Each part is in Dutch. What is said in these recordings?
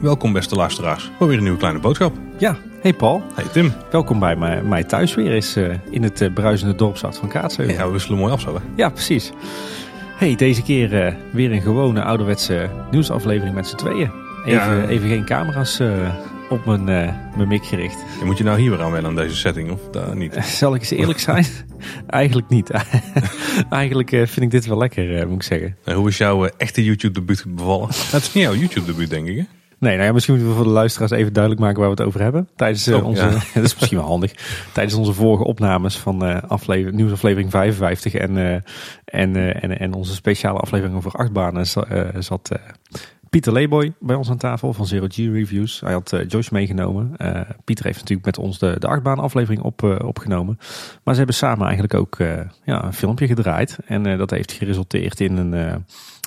Welkom beste luisteraars voor weer een nieuwe kleine boodschap. Ja, hey Paul. Hey Tim. Welkom bij mij, mij thuis weer eens uh, in het uh, bruisende dorpsstad van Kaatsheuvel. Ja, we wisselen mooi af zo hè? Ja, precies. Hey, deze keer uh, weer een gewone ouderwetse nieuwsaflevering met z'n tweeën. Even, Ja. even geen camera's op mijn, mijn mik gericht. En moet je nou hier weer aan wennen aan deze setting of daar niet? Zal ik eens eerlijk zijn? Eigenlijk niet. Eigenlijk vind ik dit wel lekker, moet ik zeggen. En hoe is jouw echte YouTube debuut bevallen? het is niet jouw YouTube debuut denk ik hè? Nee, nou ja, misschien moeten we voor de luisteraars even duidelijk maken waar we het over hebben. Tijdens uh, Oh, onze, ja. dat is misschien wel handig. Tijdens onze vorige opnames van uh, aflevering, nieuwsaflevering 55 en, uh, en, en, en onze speciale aflevering over achtbanen zat Pieter Leeboy bij ons aan tafel van Zero G Reviews. Hij had Joyce meegenomen. Pieter heeft natuurlijk met ons de, de achtbaan aflevering op, opgenomen. Maar ze hebben samen eigenlijk ook ja, een filmpje gedraaid. En dat heeft geresulteerd in een,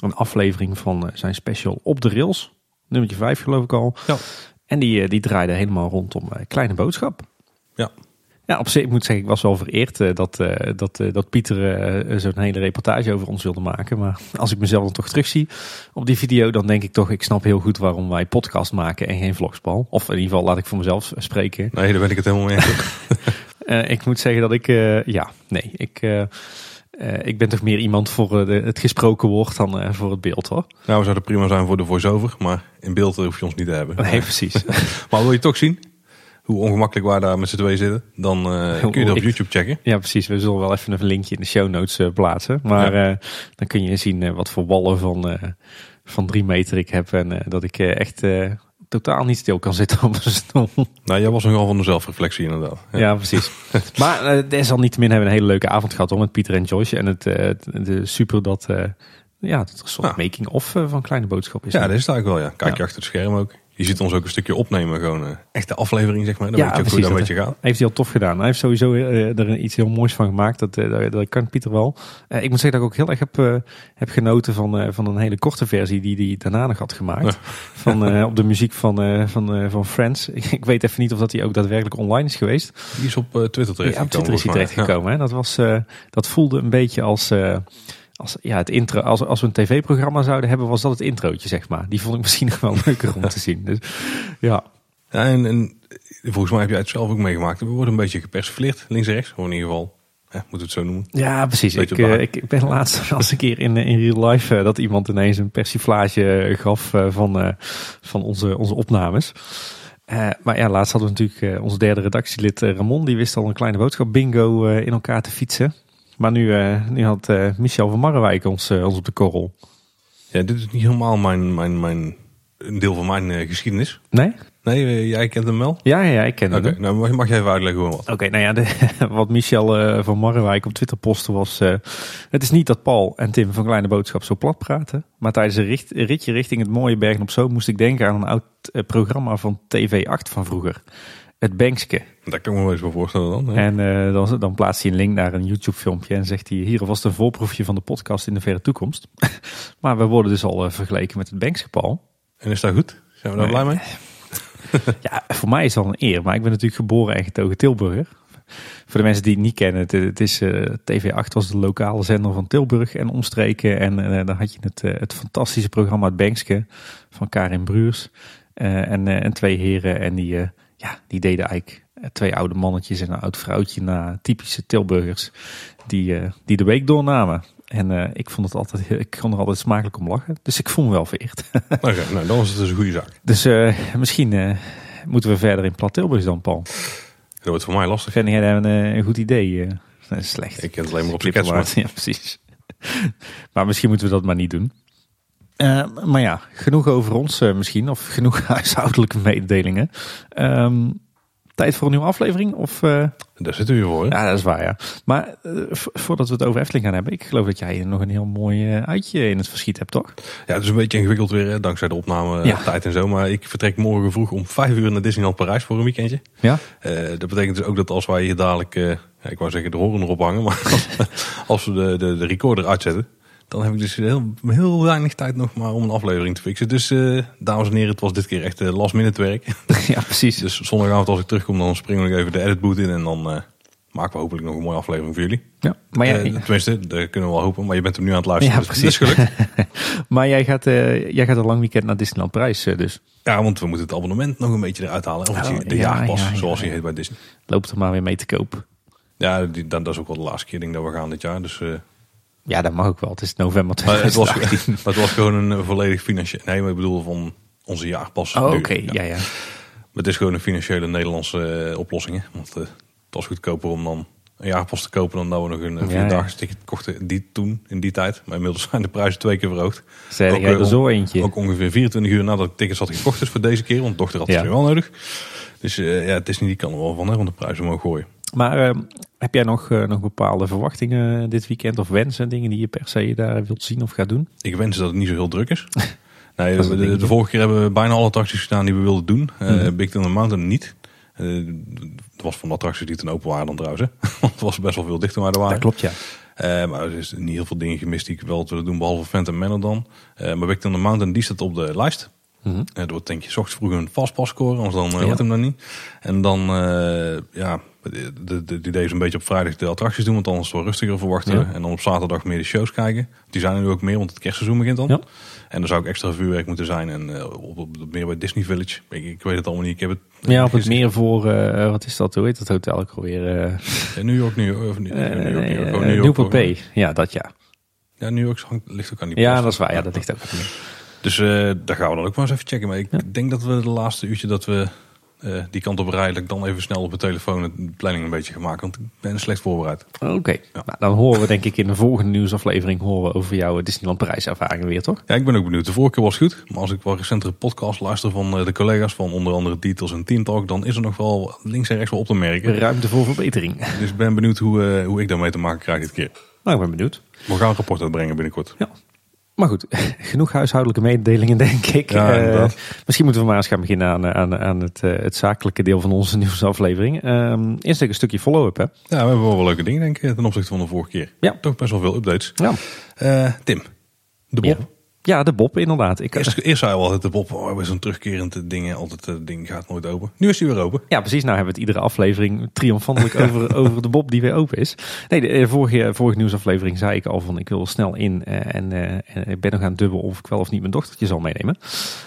een aflevering van zijn special Op de Rails nummertje 5 geloof ik al. Ja. En die, die draaide helemaal rondom Kleine Boodschap. Ja. Ja, op zich ik moet zeggen, ik was wel vereerd uh, dat, uh, dat, uh, dat Pieter zo'n hele reportage over ons wilde maken. Maar als ik mezelf dan toch terugzie op die video, dan denk ik toch, ik snap heel goed waarom wij podcast maken en geen vlogspal. Of in ieder geval laat ik voor mezelf spreken. Nee, daar ben ik het helemaal mee eens. ik moet zeggen dat ik, ja, nee, ik... Uh, ik ben toch meer iemand voor uh, de, het gesproken woord dan uh, voor het beeld hoor. Nou, we zouden prima zijn voor de voice-over, maar in beeld hoef je ons niet te hebben. Nee, precies. maar wil je toch zien hoe ongemakkelijk wij daar met z'n twee zitten, dan kun je dat op YouTube checken. Ja, precies. We zullen wel even een linkje in de show notes plaatsen. Maar ja. dan kun je zien wat voor wallen van, van drie meter ik heb en dat ik echt totaal niet stil kan zitten op een stoel. Nou, jij was nogal van de zelfreflectie inderdaad. Ja, ja precies. maar desalniettemin hebben we een hele leuke avond gehad hoor, met Pieter en Joyce. En het, de super dat, ja, dat er een soort ja. making-of van Kleine Boodschap is. Ja, dat is het eigenlijk wel ja. Kijk je achter het scherm ook. Je ziet ons ook een stukje opnemen, gewoon een echte aflevering zeg maar. Dan ja, weet je ook precies, hoe dat een beetje gaat. Heeft hij al tof gedaan. Hij heeft sowieso uh, er iets heel moois van gemaakt. Dat, uh, dat kan Pieter wel. Uh, ik moet zeggen dat ik ook heel erg heb, uh, heb genoten van, van een hele korte versie die hij daarna nog had gemaakt. Ja. Van, op de muziek van, van, van Friends. Ik, weet even niet of dat hij ook daadwerkelijk online is geweest. Die is op Twitter terecht ja, op Twitter is hij terecht gekomen. Ja. Dat, was, dat voelde een beetje als... Als, ja, het intro, als, als we een tv-programma zouden hebben, was dat het introotje, zeg maar. Die vond ik misschien nog wel leuker om te zien. Dus, ja. ja en, en, volgens mij heb jij het zelf ook meegemaakt. We worden een beetje gepersifleerd, links en rechts. Of in ieder geval, hè, moeten we het zo noemen. Ja, precies. Ik, uh, ik, ik, ben laatst als een keer in, in real life uh, dat iemand ineens een persiflage gaf uh, van, van onze, onze opnames. Maar ja, laatst hadden we natuurlijk onze derde redactielid Ramon. Die wist al een kleine boodschap bingo in elkaar te fietsen. Maar nu, uh, nu had uh, Michel van Marrewijk ons, uh, ons op de korrel. Ja, dit is niet helemaal mijn, mijn, mijn, een deel van mijn geschiedenis. Nee? Nee, jij kent hem wel? Ja, ja, ik ken Oké, hem. okay, nou mag jij even uitleggen hoe wat. Oké, okay, nou ja, de, wat Michel van Marrewijk op Twitter postte was... het is niet dat Paul en Tim van Kleine Boodschap zo plat praten. Maar tijdens een richt, ritje richting het mooie Bergen op Zoom moest ik denken aan een oud programma van TV8 van vroeger. Het Bankske. Dat kan ik me wel eens wel voorstellen dan. Hè? En uh, dan, dan plaatst hij een link naar een YouTube filmpje en zegt hij... hier was een voorproefje van de podcast in de verre toekomst. maar we worden dus al uh, vergeleken met het Bankske, Paul. En is dat goed? Zijn we daar blij mee? ja, voor mij is dat een eer. Maar ik ben natuurlijk geboren en getogen Tilburger. Voor de mensen die het niet kennen, het, het is uh, TV8 was de lokale zender van Tilburg en omstreken. En uh, dan had je het, uh, het fantastische programma Het Bankske van Karin Bruurs. en, en twee heren en die ja, die deden eigenlijk twee oude mannetjes en een oud vrouwtje na typische Tilburgers die, uh, die de week doornamen. En uh, ik vond het altijd, ik kon er altijd smakelijk om lachen. Dus ik voel me wel vereerd. Oké, okay, nou dan was het dus een goede zaak. Dus uh, misschien moeten we verder in plat Tilburgs dan, Paul. Dat wordt voor mij lastig. Vind jij een, een goed idee? Slecht. Ik ken het alleen maar op sketch. Ja, precies. maar misschien moeten we dat maar niet doen. Uh, maar ja, genoeg over ons uh, misschien, of genoeg huishoudelijke mededelingen. Um, tijd voor een nieuwe aflevering? Of, uh... Daar zitten we voor. Hè? Ja, dat is waar, ja. Maar voordat we het over Efteling gaan hebben, ik geloof dat jij nog een heel mooi uitje in het verschiet hebt, toch? Ja, het is een beetje ingewikkeld weer, hè, dankzij de opname ja. tijd en zo. Maar ik vertrek morgen vroeg om vijf uur naar Disneyland Parijs voor een weekendje. Ja? dat betekent dus ook dat als wij hier dadelijk, ik wou zeggen de horen erop hangen, maar als we de, de, de recorder uitzetten, dan heb ik dus heel, heel weinig tijd nog maar om een aflevering te fixen. Dus uh, dames en heren, het was dit keer echt uh, last minute werk. Ja, precies. Dus zondagavond als ik terugkom, dan springen we nog even de editboot in. En dan uh, maken we hopelijk nog een mooie aflevering voor jullie. Ja, maar jij, Eh, tenminste, dat kunnen we wel hopen. Maar je bent hem nu aan het luisteren. Ja, dus het is gelukt. maar jij gaat, eh, jij gaat een lang weekend naar Disneyland Parijs eh, dus. Ja, want we moeten het abonnement nog een beetje eruit halen. Of Oh, het- de ja, jaarpas, ja, ja, zoals hij heet bij Disney. Loopt er maar weer mee te koop. Ja, die, dat, dat is ook wel de laatste keer denk ik, dat we gaan dit jaar. Dus, eh, Ja, dat mag ook wel. Het is november maar het, was, 2018. maar het was gewoon een volledig financieel... Nee, maar ik bedoel van onze jaarpas. Oh, oké. Ja. Ja, ja. Maar het is gewoon een financiële Nederlandse eh, oplossing. Hè? Want eh, het was goedkoper om dan een jaarpas te kopen dan dat we nog een Ja, vier ja. dagen ticket kochten die toen, in die tijd. Maar inmiddels zijn de prijzen twee keer verhoogd. Zeg Ook, eh, er zo eentje. Ook ongeveer 24 uur nadat ik tickets had gekocht dus voor deze keer. Want dochter had het Ja. weer wel nodig. Dus ja, het is niet, die kan er wel van hè, want de prijzen mogen gooien. Maar eh, heb jij nog, eh, nog bepaalde verwachtingen dit weekend of wensen, dingen die je per se daar wilt zien of gaat doen? Ik wens dat het niet zo heel druk is. Nee, is de, de, vorige keer hebben we bijna alle attracties gedaan die we wilden doen. Eh Mhm. Big Thunder Mountain niet. Eh, het was van de attracties die ten open waren dan trouwens. Want het was best wel veel dichter waar er waren. Dat klopt, ja. Eh, maar er is niet heel veel dingen gemist die ik wel wilde doen, behalve Phantom Manor dan. Eh, maar Big Thunder Mountain, die staat op de lijst. Eh, er wordt denk je 's ochtends vroeg een vastpas scoren, anders dan eh, Ja. hem dan niet. En dan, eh, ja, de, de, de, het idee is een beetje op vrijdag de attracties doen, want dan is het wel rustiger verwachten. Ja. En dan op zaterdag meer de shows kijken. Die zijn er nu ook meer, want het kerstseizoen begint dan. Ja. En dan zou ook extra vuurwerk moeten zijn. En eh, op, op, op- meer bij Disney Village. Ik, ik weet het allemaal niet. Ik heb het Ja, op het meer voor, eh, wat is dat, hoe heet dat hotel ook alweer? eh Eh, New York, New York. Of, eh, New York, New York. Oh, New York, Newport. Bay. Ja, dat ja. Ja, New York hangt- ligt ook aan die Ja, post. dat is waar. Ja, dat ligt ook. het meer. Dus daar gaan we dan ook maar eens even checken. Maar ik Ja. denk dat we de laatste uurtje dat we eh, die kant op rijden, dat ik dan even snel op de telefoon de planning een beetje ga maken. Want ik ben slecht voorbereid. Oké, nou, dan horen we denk ik in de volgende nieuwsaflevering horen we over jouw Disneyland Parijs ervaringen weer, toch? Ja, ik ben ook benieuwd. De vorige keer was goed. Maar als ik wel recentere podcast luister van eh, de collega's van onder andere Details en Team Talk, dan is er nog wel links en rechts wel op te merken. Ruimte voor verbetering. Dus ik ben benieuwd hoe, eh, hoe ik daarmee te maken krijg dit keer. Nou, ik ben benieuwd. We gaan een rapport uitbrengen binnenkort. Ja. Maar goed, genoeg huishoudelijke mededelingen, denk ik. Ja, Eh, misschien moeten we maar eens gaan beginnen aan, aan, aan het, eh, het zakelijke deel van onze nieuwsaflevering. Ehm eerst even een stukje follow-up, hè? Ja, we hebben wel wel leuke dingen denk ik ten opzichte van de vorige keer. Ja. Toch best wel veel updates. Ja, Eh, Tim, de Bob. ja. Ja de Bob, inderdaad. Ik, Eerst, eerst zei we altijd de Bob, oh, we zo'n terugkerend ding, altijd het ding gaat nooit open. Nu is hij weer open. Ja, precies. Nou hebben we het iedere aflevering triomfantelijk over, over de Bob die weer open is. Nee, de, eh, vorige, vorige nieuwsaflevering zei ik al van ik wil snel in. eh, en, eh, en ik ben nog aan het dubbelen of ik wel of niet mijn dochtertje zal meenemen.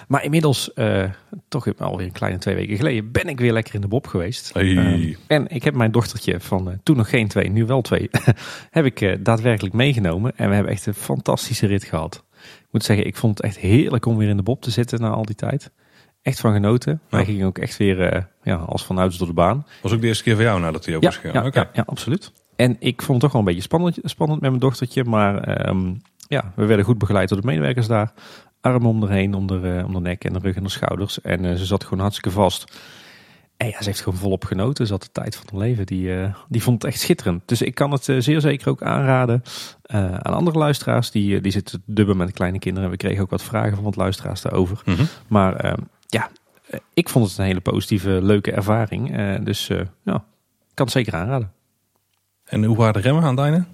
Maar inmiddels, eh, toch alweer een kleine twee weken geleden, ben ik weer lekker in de Bob geweest. Hey. Eh, en ik heb mijn dochtertje van eh, toen nog geen twee, nu wel twee, heb ik eh, daadwerkelijk meegenomen. En we hebben echt een fantastische rit gehad. Ik moet zeggen, ik vond het echt heerlijk om weer in de Bob te zitten na al die tijd. Echt van genoten. Wij Ja. gingen ook echt weer eh, ja, als vanuit door de baan. Was ook de eerste keer voor jou nadat hij Ja, is gegaan. ja, Oké. ja, ja, absoluut. En ik vond het toch wel een beetje spannend, spannend met mijn dochtertje. Maar ehm, ja, we werden goed begeleid door de medewerkers daar. Armen om erheen, om de, eh, om de nek en de rug en de schouders. En eh, ze zat gewoon hartstikke vast. En ja, ze heeft gewoon volop genoten. Ze had de tijd van haar leven. Die, eh, die vond het echt schitterend. Dus ik kan het eh, zeer zeker ook aanraden eh, aan andere luisteraars. Die, die zitten te dubben met kleine kinderen. We kregen ook wat vragen van wat luisteraars daarover. Mhm. Maar ehm, ja, ik vond het een hele positieve, leuke ervaring. Dus ja, ik kan het zeker aanraden. En hoe waren de remmen aan het einde?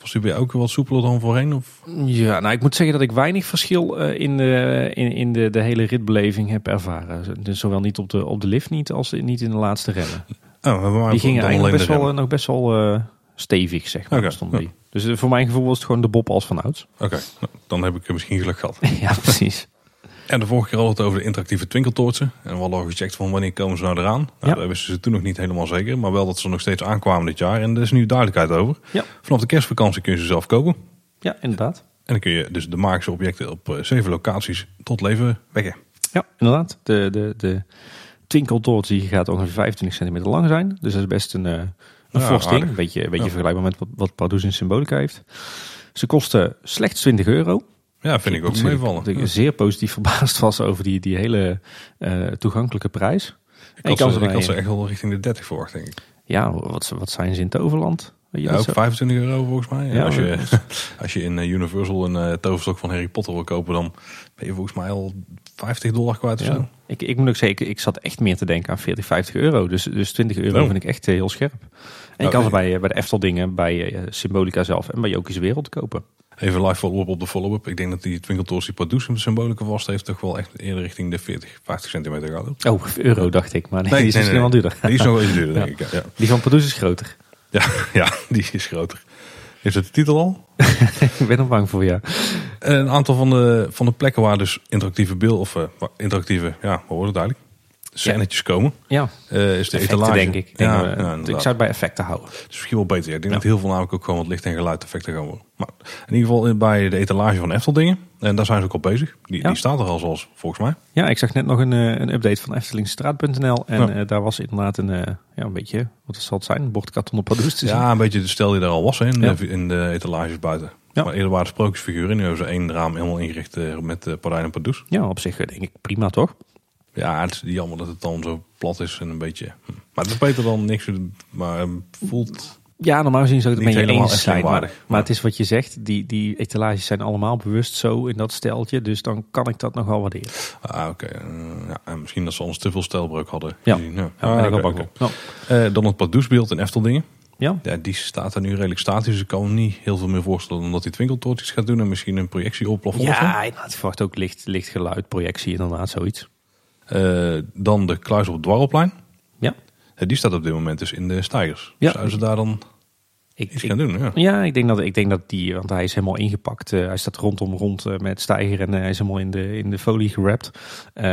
Was hij bij jou ook wat soepeler dan voorheen? Of? Ja, nou ik moet zeggen dat ik weinig verschil eh, in, de, in, in de, de hele ritbeleving heb ervaren. Dus zowel niet op de, op de lift niet als niet in de laatste remmen. Oh, Die gingen eigenlijk best wel, remmen. nog best wel eh, stevig, zeg maar. Stonden ja. die. Dus eh, voor mijn gevoel was het gewoon de Bob als van ouds. Oké, nou, dan heb ik misschien geluk gehad. ja, precies. En de vorige keer hadden we het over de interactieve twinkeltoortsen. En we hadden al gecheckt van wanneer komen ze nou eraan. Nou, Ja. dat wisten ze toen nog niet helemaal zeker. Maar wel dat ze nog steeds aankwamen dit jaar. En er is nu duidelijkheid over. Ja. Vanaf de kerstvakantie kun je ze zelf kopen. Ja, inderdaad. En dan kun je dus de magische objecten op eh, zeven locaties tot leven wekken. Ja, inderdaad. De, de, de twinkeltoorts die gaat ongeveer 25 centimeter lang zijn. Dus dat is best een, eh, een Ja, fors ding. Een beetje, een beetje Ja. vergelijkbaar met wat, wat Pardoes in Symbolica heeft. Ze kosten slechts 20 euro. Ja, vind ik ook meevallen. Ik Ja. zeer positief verbaasd was over die, die hele eh, toegankelijke prijs. Ik had, kan ze, ik had ze echt wel richting de 30 verwacht, denk ik. Ja, wat, wat zijn ze in Toverland? Ja, ook zo? 25 euro volgens mij. Ja, als, je, als je in eh, Universal een eh, toverstok van Harry Potter wil kopen, dan ben je volgens mij al 50 dollar kwijt of Ja. zo. Ik, ik moet ook zeggen, ik, ik zat echt meer te denken aan 40, 50 euro. Dus, dus 20 euro Oh. vind ik echt heel scherp. En je Nou, kan ze bij, bij de Eftel dingen, bij Symbolica zelf en bij Jokies Wereld kopen. Even live follow-up op de follow-up. Ik denk dat die Twinkeltoors die Pardoes met symbolica vast heeft, toch wel echt eerder richting de 40, 50 centimeter gaat. Oh, euro dacht ik, maar nee, Nee, die is nee, misschien nee. wel duurder. Die is nog wel iets duurder, Ja. denk ik. Ja. Die van Pardoes is groter. Ja, ja, die is groter. Is het de titel al? ik ben er bang voor, ja. Een aantal van de, van de plekken waar dus interactieve beeld of uh, interactieve, ja, hoe wordt het eigenlijk? Scènetjes komen. Ja, uh, is de effecten, etalage. denk ik. Denk, ja, ja, ik zou het bij effecten houden. Het is misschien wel beter. Ja. Ik denk dat heel veel namelijk ook gewoon wat licht- en geluideffecten gaan worden. Maar in ieder geval bij de etalage van Efteldingen. En daar zijn ze ook al bezig. Die, die staat er al zoals volgens mij. Ja, ik zag net nog een, een update van Eftelingstraat.nl. En uh, daar was inderdaad een, uh, ja, een beetje, wat zal het zijn? Een bord te zien. Ja, een beetje de stel die daar al was hè, in, de, in de etalages buiten. Ja. Maar eerder waren sprookjesfiguren. Nu hebben ze één raam helemaal ingericht met uh, en Pardoes. Ja, op zich denk ik prima toch? Ja, het is jammer dat het dan zo plat is en een beetje... Hm. Maar het is beter dan niks, maar voelt... Ja, normaal gezien zou het een beetje eens zijn. Maar, maar, het is wat je zegt, die, die etalages zijn allemaal bewust zo in dat steltje. Dus dan kan ik dat nog wel waarderen. Ah, oké. Okay. Uh, ja, misschien dat ze ons te veel stelbreuk hadden. Ja, gezien. ja. ja ah, ik uh, Dan het Pardoesbeeld in Efteldingen. Ja. ja, die staat er nu redelijk statisch. Dus ik kan me niet heel veel meer voorstellen omdat hij twinkeltoortjes gaat doen en misschien een projectie op plafond. Ja, inderdaad. Ik verwacht ook licht, licht geluid, projectie inderdaad, zoiets. Uh, dan de kluis op het Dwarrelplein. Ja. Uh, die staat op dit moment dus in de stijgers. Ja. Zouden ze daar dan ik, iets ik, gaan doen? Ja, ja ik, denk dat, ik denk dat die, want hij is helemaal ingepakt. Uh, hij staat rondom rond met stijger en hij is helemaal in de, in de folie gerapt.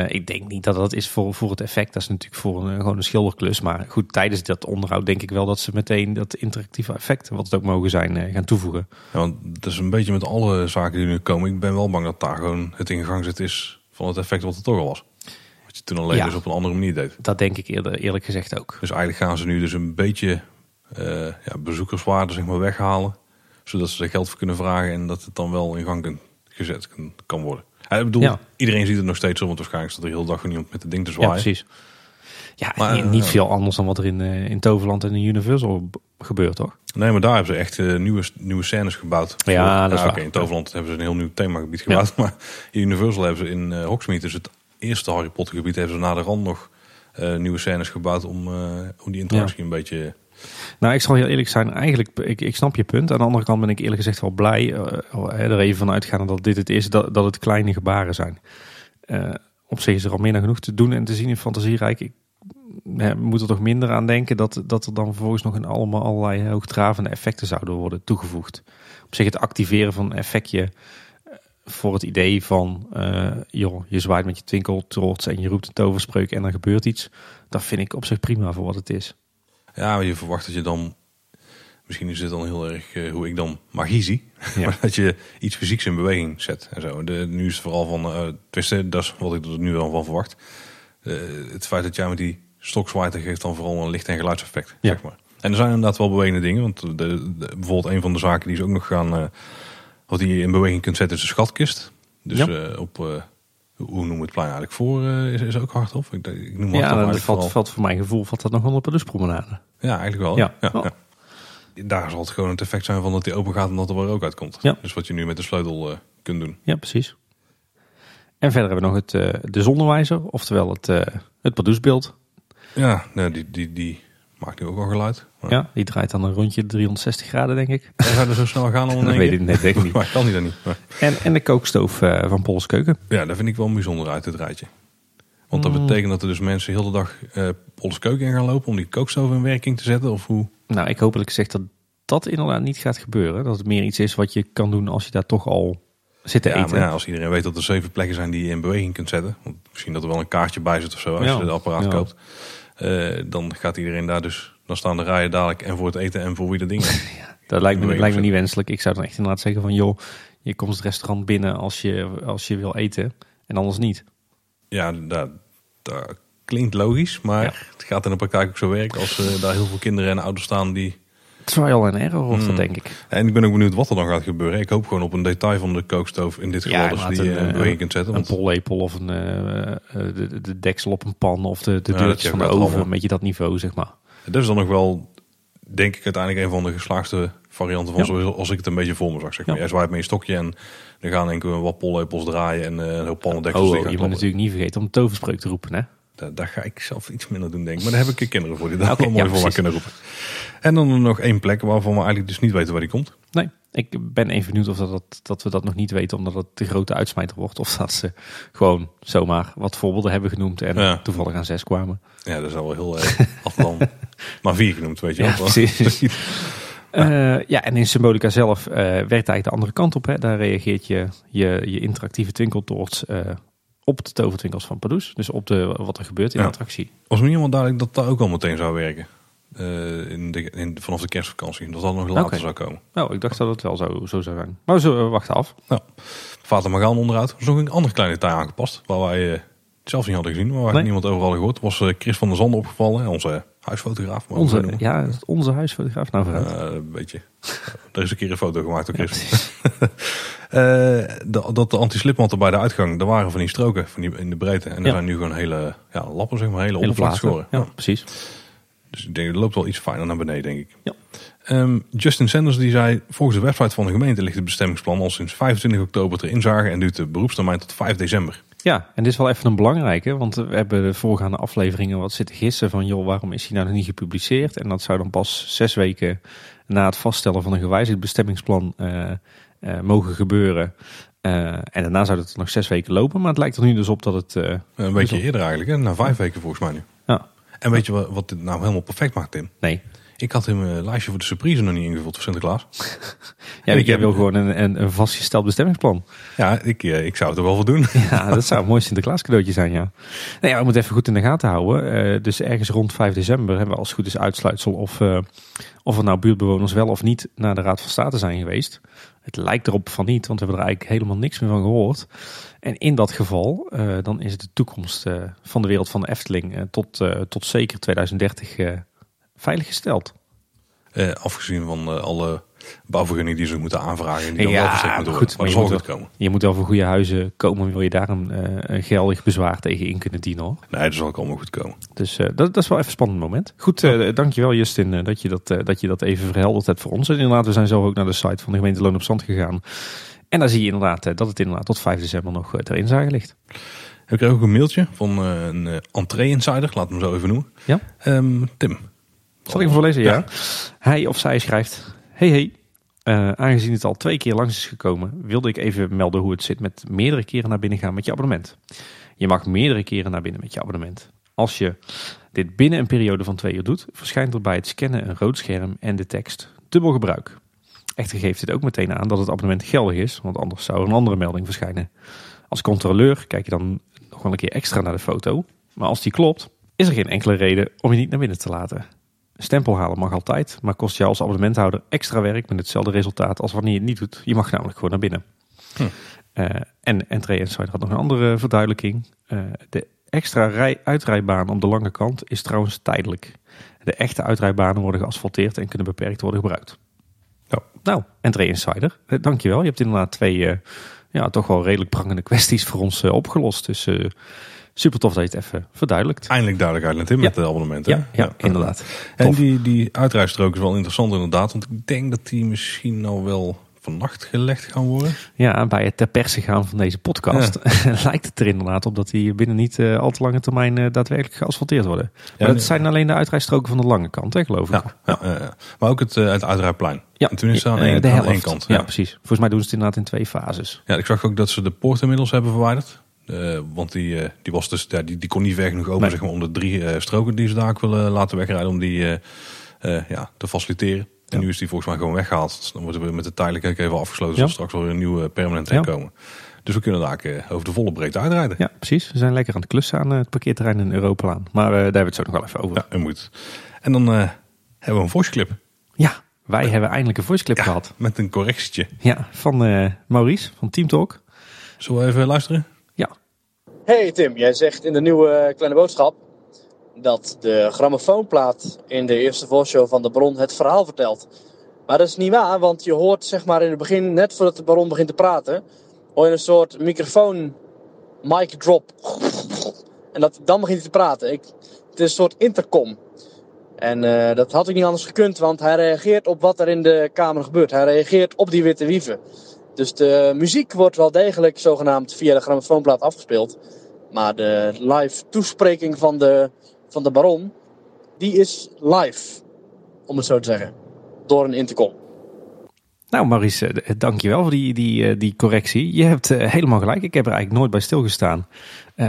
ik denk niet dat dat is voor, voor het effect. Dat is natuurlijk voor een, gewoon een schilderklus. Maar goed, tijdens dat onderhoud denk ik wel dat ze meteen dat interactieve effect, wat het ook mogen zijn, gaan toevoegen. Ja, want het is een beetje met alle zaken die nu komen. Ik ben wel bang dat daar gewoon het in gang zit is van het effect wat er toch al was je toen alleen ja, dus op een andere manier deed. Dat denk ik eerder, eerlijk gezegd ook. Dus eigenlijk gaan ze nu dus een beetje uh, ja, bezoekerswaarde zeg maar, weghalen. Zodat ze er geld voor kunnen vragen en dat het dan wel in gang gezet kan, kan worden. Ik bedoel, ja. iedereen ziet het nog steeds zo, want waarschijnlijk staat er heel dag niemand met het ding te zwaaien. Ja, precies. Ja, maar, niet uh, veel anders dan wat er in, uh, in Toverland en in Universal gebeurt, toch? Nee, maar daar hebben ze echt uh, nieuwe, nieuwe scènes gebouwd. Ja, dat is okay, In Toverland hebben ze een heel nieuw themagebied gebouwd. Ja. Maar in Universal hebben ze in Hogsmeade, dus het eerste Harry Potter gebied hebben ze na de rand nog uh, nieuwe scènes gebouwd om, uh, om die interactie ja. een beetje... Nou, ik zal heel eerlijk zijn. Eigenlijk, ik, ik snap je punt. Aan de andere kant ben ik eerlijk gezegd wel blij er even van uitgaan dat dit het is, dat, dat het kleine gebaren zijn. op zich is er al meer dan genoeg te doen en te zien in Fantasierijk. Ik we moeten er toch minder aan denken dat, dat er dan vervolgens nog een allemaal allerlei hoogdravende effecten zouden worden toegevoegd. Op zich het activeren van een effectje voor het idee van, uh, joh, je zwaait met je twinkeltrots en je roept een toverspreuk en dan gebeurt iets. Dat vind ik op zich prima voor wat het is. Ja, maar je verwacht dat je dan, misschien is dit dan heel erg uh, hoe ik dan magie zie, ja. maar dat je iets fysieks in beweging zet en zo. De, nu is het vooral van, uh, twisten, dat is wat ik er nu wel van verwacht. het feit dat jij met die stok zwaait, geeft dan vooral een licht- en geluidseffect, ja. zeg maar. En er zijn inderdaad wel bewegende dingen, want de, de, bijvoorbeeld een van de zaken die ze ook nog gaan wat je in beweging kunt zetten is de schatkist. Dus ja. uh, op, uh, hoe noem het plein eigenlijk voor, uh, is, is ook hardop. Ik, ik noem ja, dat valt, valt voor mijn gevoel valt dat nog onder de promenade. Ja, eigenlijk wel. Ja. Ja, ja. Daar zal het gewoon het effect zijn van dat die open gaat en dat er wel ook uitkomt. Ja. Dus wat je nu met de sleutel kunt doen. Ja, precies. En verder hebben we nog het, de zonnewijzer, oftewel het, het Pardoesbeeld. Ja, nee, die, die, die maakt nu ook al geluid. Maar... Ja, die draait dan een rondje 360 graden, denk ik. En gaat er zo snel gaan om weet ik net, denk ik niet. maar kan die dan niet. Maar... En, en de kookstoof uh, van Pols Keuken. Ja, dat vind ik wel bijzonder uit het rijtje. Want dat mm. betekent dat er dus mensen heel de dag uh, Pols Keuken in gaan lopen om die kookstoof in werking te zetten? Of hoe? Nou, ik hopelijk zeg dat dat inderdaad niet gaat gebeuren. Dat het meer iets is wat je kan doen als je daar toch al zit te ja, eten. Maar ja, als iedereen weet dat er zeven plekken zijn die je in beweging kunt zetten. Want misschien dat er wel een kaartje bij zit of zo als ja. je het apparaat Ja. koopt. Uh, dan gaat iedereen daar dus... Dan staan de rijen dadelijk en voor het eten en voor wie de dingen. Dat lijkt me, lijkt me niet wenselijk. Ik zou dan echt inderdaad zeggen van joh, je komt het restaurant binnen als je, als je wil eten en anders niet. ja, dat, dat klinkt logisch. Maar Ja. het gaat in de praktijk ook zo werken. Als uh, daar heel veel kinderen en ouders staan die... Trial and error wordt Hmm. dat denk ik. En ik ben ook benieuwd wat er dan gaat gebeuren. Ik hoop gewoon op een detail van de kookstoof. In dit geval Ja, die een, in eh, kunt zetten. Een pollepel of een, eh, eh, de, de deksel op een pan of de, de Ja, deurtjes van de oven. allemaal- Een beetje dat niveau zeg maar. dat is dan nog wel, denk ik, uiteindelijk een van de geslaagste varianten van Ja. zoals als ik het een beetje voor me zag. Zeg maar. Jij zwaait met je stokje en dan gaan denk ik wat pollepels draaien en eh, een hoop pannendeksels. Oh, oh, je moet natuurlijk niet vergeten om de toverspreuk te roepen hè. Daar, ga ik zelf iets minder doen, denk ik. Maar daar heb ik kinderen voor die daar wel mooi ja, voor precies. kunnen roepen. En dan nog één plek waarvan we eigenlijk dus niet weten waar die komt. Nee, Ik ben even benieuwd of dat, dat, dat we dat nog niet weten, omdat het de grote uitsmijter wordt. Of dat ze gewoon zomaar wat voorbeelden hebben genoemd en Ja. toevallig aan zes kwamen. Ja, dat is al wel heel erg. Dan maar vier genoemd, weet je Ja, wel. precies. Eh, ja, en in Symbolica zelf eh, werkt eigenlijk de andere kant op. Hè. Daar reageert je, je, je interactieve twinkeltoorts eh, op de tovertwinkels van Pardoes. Dus op de, wat er gebeurt in Ja. de attractie. Was me niet helemaal duidelijk dat dat ook al meteen zou werken. Eh, in de, in, vanaf de kerstvakantie. Dat dat nog later zou komen. Nou, ik dacht dat het wel zo, zo zou zijn. Maar we zullen wachten af. Nou, Vater Magaan onderuit. Er is nog een andere kleine detail aangepast. Waar wij eh, zelf niet hadden gezien. Maar waar Nee. niemand over hadden gehoord. Was eh, Chris van der Zanden opgevallen. Onze huisfotograaf. zo Onze, noemen. ja, onze huisfotograaf. Nou, vooruit. Eh, een beetje. er is een keer een foto gemaakt door Chris. precies. Eh, dat, dat de anti-slipmanten bij de uitgang, er waren van die stroken van die, in de breedte. En er Ja. zijn nu gewoon hele ja, lappen, zeg maar, hele, Hele oppervlakkenschoren. platen. Ja, precies. Dus ik denk, het loopt wel iets fijner naar beneden, denk ik. Ja. Ehm, Justin Sanders die zei, volgens de website van de gemeente ligt het bestemmingsplan al sinds 25 oktober ter inzage en duurt de beroepstermijn tot 5 december. Ja, en dit is wel even een belangrijke, want we hebben de voorgaande afleveringen wat zitten gissen van, joh, waarom is hij nou nog niet gepubliceerd? En dat zou dan pas zes weken na het vaststellen van een gewijzigd bestemmingsplan eh, eh, mogen gebeuren. Eh, en daarna zou het nog zes weken lopen, maar het lijkt er nu dus op dat het... Een beetje Dus- eerder eigenlijk, hè? na vijf weken volgens mij nu. ja, En weet je wat, wat dit nou helemaal perfect maakt, Tim? nee. Ik had in mijn lijstje voor de surprise nog niet ingevuld voor Sinterklaas. Ja, Ik heb- wil gewoon een, een, een vastgesteld bestemmingsplan. Ja, ik, eh, ik zou het er wel voor doen. Ja, dat zou een mooi Sinterklaas cadeautje zijn, ja. Nou ja, we moeten even goed in de gaten houden. Eh, dus ergens rond 5 december hebben we als het goed is uitsluitsel of, eh, of er nou buurtbewoners wel of niet naar de Raad van State zijn geweest. Het lijkt erop van niet, want we hebben er eigenlijk helemaal niks meer van gehoord. En in dat geval, eh, dan is de toekomst eh, van de wereld van de Efteling eh, tot, eh, tot zeker 2030 eh veiliggesteld. Eh, afgezien van eh, alle bouwvergunningen die ze moeten aanvragen. En die dan Ja, wel verstrekt moeten worden. goed, maar maar dat je moet goed komen. Je moet wel voor goede huizen komen, wil je daar een, eh, een geldig bezwaar tegen in kunnen dienen hoor. Nee, dat zal ook allemaal goed komen. Dus dat, dat is wel even een spannend moment. Goed, eh, dankjewel Justin dat, je dat, dat je dat even verhelderd hebt voor ons. En inderdaad, we zijn zelf ook naar de site van de gemeente Loon op Zand gegaan. En daar zie je inderdaad dat het inderdaad tot 5 december nog ter inzage ligt. Ik kreeg ook een mailtje van een entree-insider, laat hem zo even noemen. Ja? Ehm, Tim. Zal ik hem voorlezen? Ja. Ja. Hij of zij schrijft... Hey hey, eh, aangezien het al twee keer langs is gekomen... wilde ik even melden hoe het zit met meerdere keren naar binnen gaan met je abonnement. Je mag meerdere keren naar binnen met je abonnement. Als je dit binnen een periode van twee uur doet... verschijnt er bij het scannen een rood scherm en de tekst dubbel gebruik. Echter geeft dit ook meteen aan dat het abonnement geldig is... want anders zou er een andere melding verschijnen. Als controleur kijk je dan nog wel een keer extra naar de foto... maar als die klopt, is er geen enkele reden om je niet naar binnen te laten. Stempel halen mag altijd, maar kost jou als abonnementhouder extra werk met hetzelfde resultaat als wanneer je het niet doet. Je mag namelijk gewoon naar binnen. Hm. Eh, en Entree Insider had nog een andere verduidelijking. Eh, de extra rij uitrijbaan op de lange kant is trouwens tijdelijk. De echte uitrijbanen worden geasfalteerd en kunnen beperkt worden gebruikt. Nou, Entree Insider, eh, dankjewel. Je hebt inderdaad twee ja, toch wel redelijk prangende kwesties voor ons opgelost. Dus super tof dat je het even verduidelijkt. Eindelijk duidelijkheid Tim Ja. met de abonnementen. Ja, ja, inderdaad. En Tof. die, die uitrijstrook is wel interessant inderdaad. Want ik denk dat die misschien nou wel vannacht gelegd gaan worden. Ja, bij het ter perse gaan van deze podcast lijkt het er inderdaad op dat die binnen niet eh, al te lange termijn eh, daadwerkelijk geasfalteerd worden. Maar dat zijn alleen de uitrijstroken van de lange kant, hè, geloof ik. Ja, ja, ja, ja. maar ook het, eh, het uitrijplein. Ja, En toen is het aan één, de aan één kant. Ja. Ja. precies. Volgens mij doen ze het inderdaad in twee fases. Ja, ik zag ook dat ze de poort inmiddels hebben verwijderd. Eh, want die, eh, die, was dus, ja, die, die kon niet ver genoeg open Nee. zeg maar, om de drie eh, stroken die ze daar ook willen laten wegrijden. Om die ja, te faciliteren. En Ja. nu is die volgens mij gewoon weggehaald. Dus dan wordt er weer met de tijdelijk ook even afgesloten. Ja. Zodat straks weer een nieuwe permanent heen komen. Dus we kunnen daar over de volle breedte uitrijden. Ja, precies. We zijn lekker aan het klussen aan het parkeerterrein in Europalaan. Maar daar hebben we het zo nog wel even over. Ja, en moet. En dan hebben we een voice clip. Ja, wij hebben eindelijk een voice clip gehad. Met een correctietje. Ja, van Maurice van Team Talk. Zullen we even luisteren? Hey Tim, jij zegt in de nieuwe kleine boodschap dat de grammofoonplaat in de eerste voorshow van de Baron het verhaal vertelt. Maar dat is niet waar, want je hoort zeg maar in het begin, net voordat de Baron begint te praten, hoor je een soort microfoon mic drop. En dat, dan begint hij te praten. Ik, het is een soort intercom. En eh, dat had ik niet anders gekund, want hij reageert op wat er in de kamer gebeurt. Hij reageert op die witte wieven. Dus de muziek wordt wel degelijk zogenaamd via de grammofoonplaat afgespeeld. Maar de live toespreking van de, van de baron, die is live. Om het zo te zeggen. Door een intercom. Nou, Maurice, eh, dankjewel voor die, die, eh, die correctie. Je hebt eh, helemaal gelijk. Ik heb er eigenlijk nooit bij stilgestaan.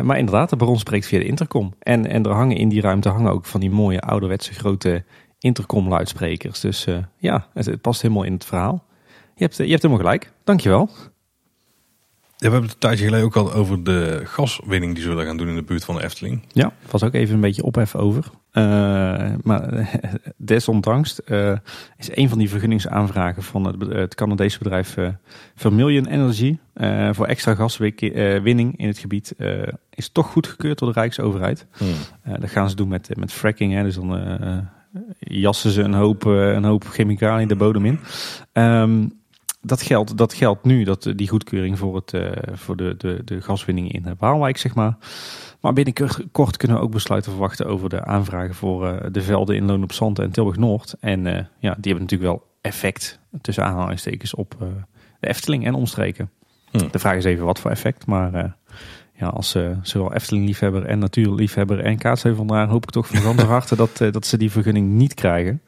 Maar inderdaad, de baron spreekt via de intercom. En, en er hangen in die ruimte hangen ook van die mooie ouderwetse grote intercom-luidsprekers. Dus uh, ja, het, het, past helemaal in het verhaal. Je hebt, je hebt helemaal gelijk. Dankjewel. Ja, we hebben het een tijdje geleden ook al over de gaswinning die ze willen gaan doen in de buurt van de Efteling. Ja, was ook even een beetje ophef over. Uh, maar desondanks uh, is een van die vergunningsaanvragen van het, het Canadese bedrijf uh, Vermilion Energy voor extra gaswinning in het gebied is toch goedgekeurd door de Rijksoverheid. Hmm. dat gaan ze doen met, met fracking. Hè, dus dan jassen ze een hoop, een hoop chemicaliën de bodem in. Um, dat geldt, dat geldt nu, dat, die goedkeuring voor, het, uh, voor de, de, de gaswinning in Waalwijk, zeg maar. Maar binnenkort kunnen we ook besluiten verwachten over de aanvragen voor uh, de velden in Loon op Zand en Tilburg Noord. En uh, ja, die hebben natuurlijk wel effect, tussen aanhalingstekens, op de Efteling en omstreken. Hm. De vraag is even wat voor effect, maar ja, als zowel Efteling-liefhebber en natuurliefhebber en kaatsheuvelnaar hoop ik toch van ganse harte dat, dat ze die vergunning niet krijgen.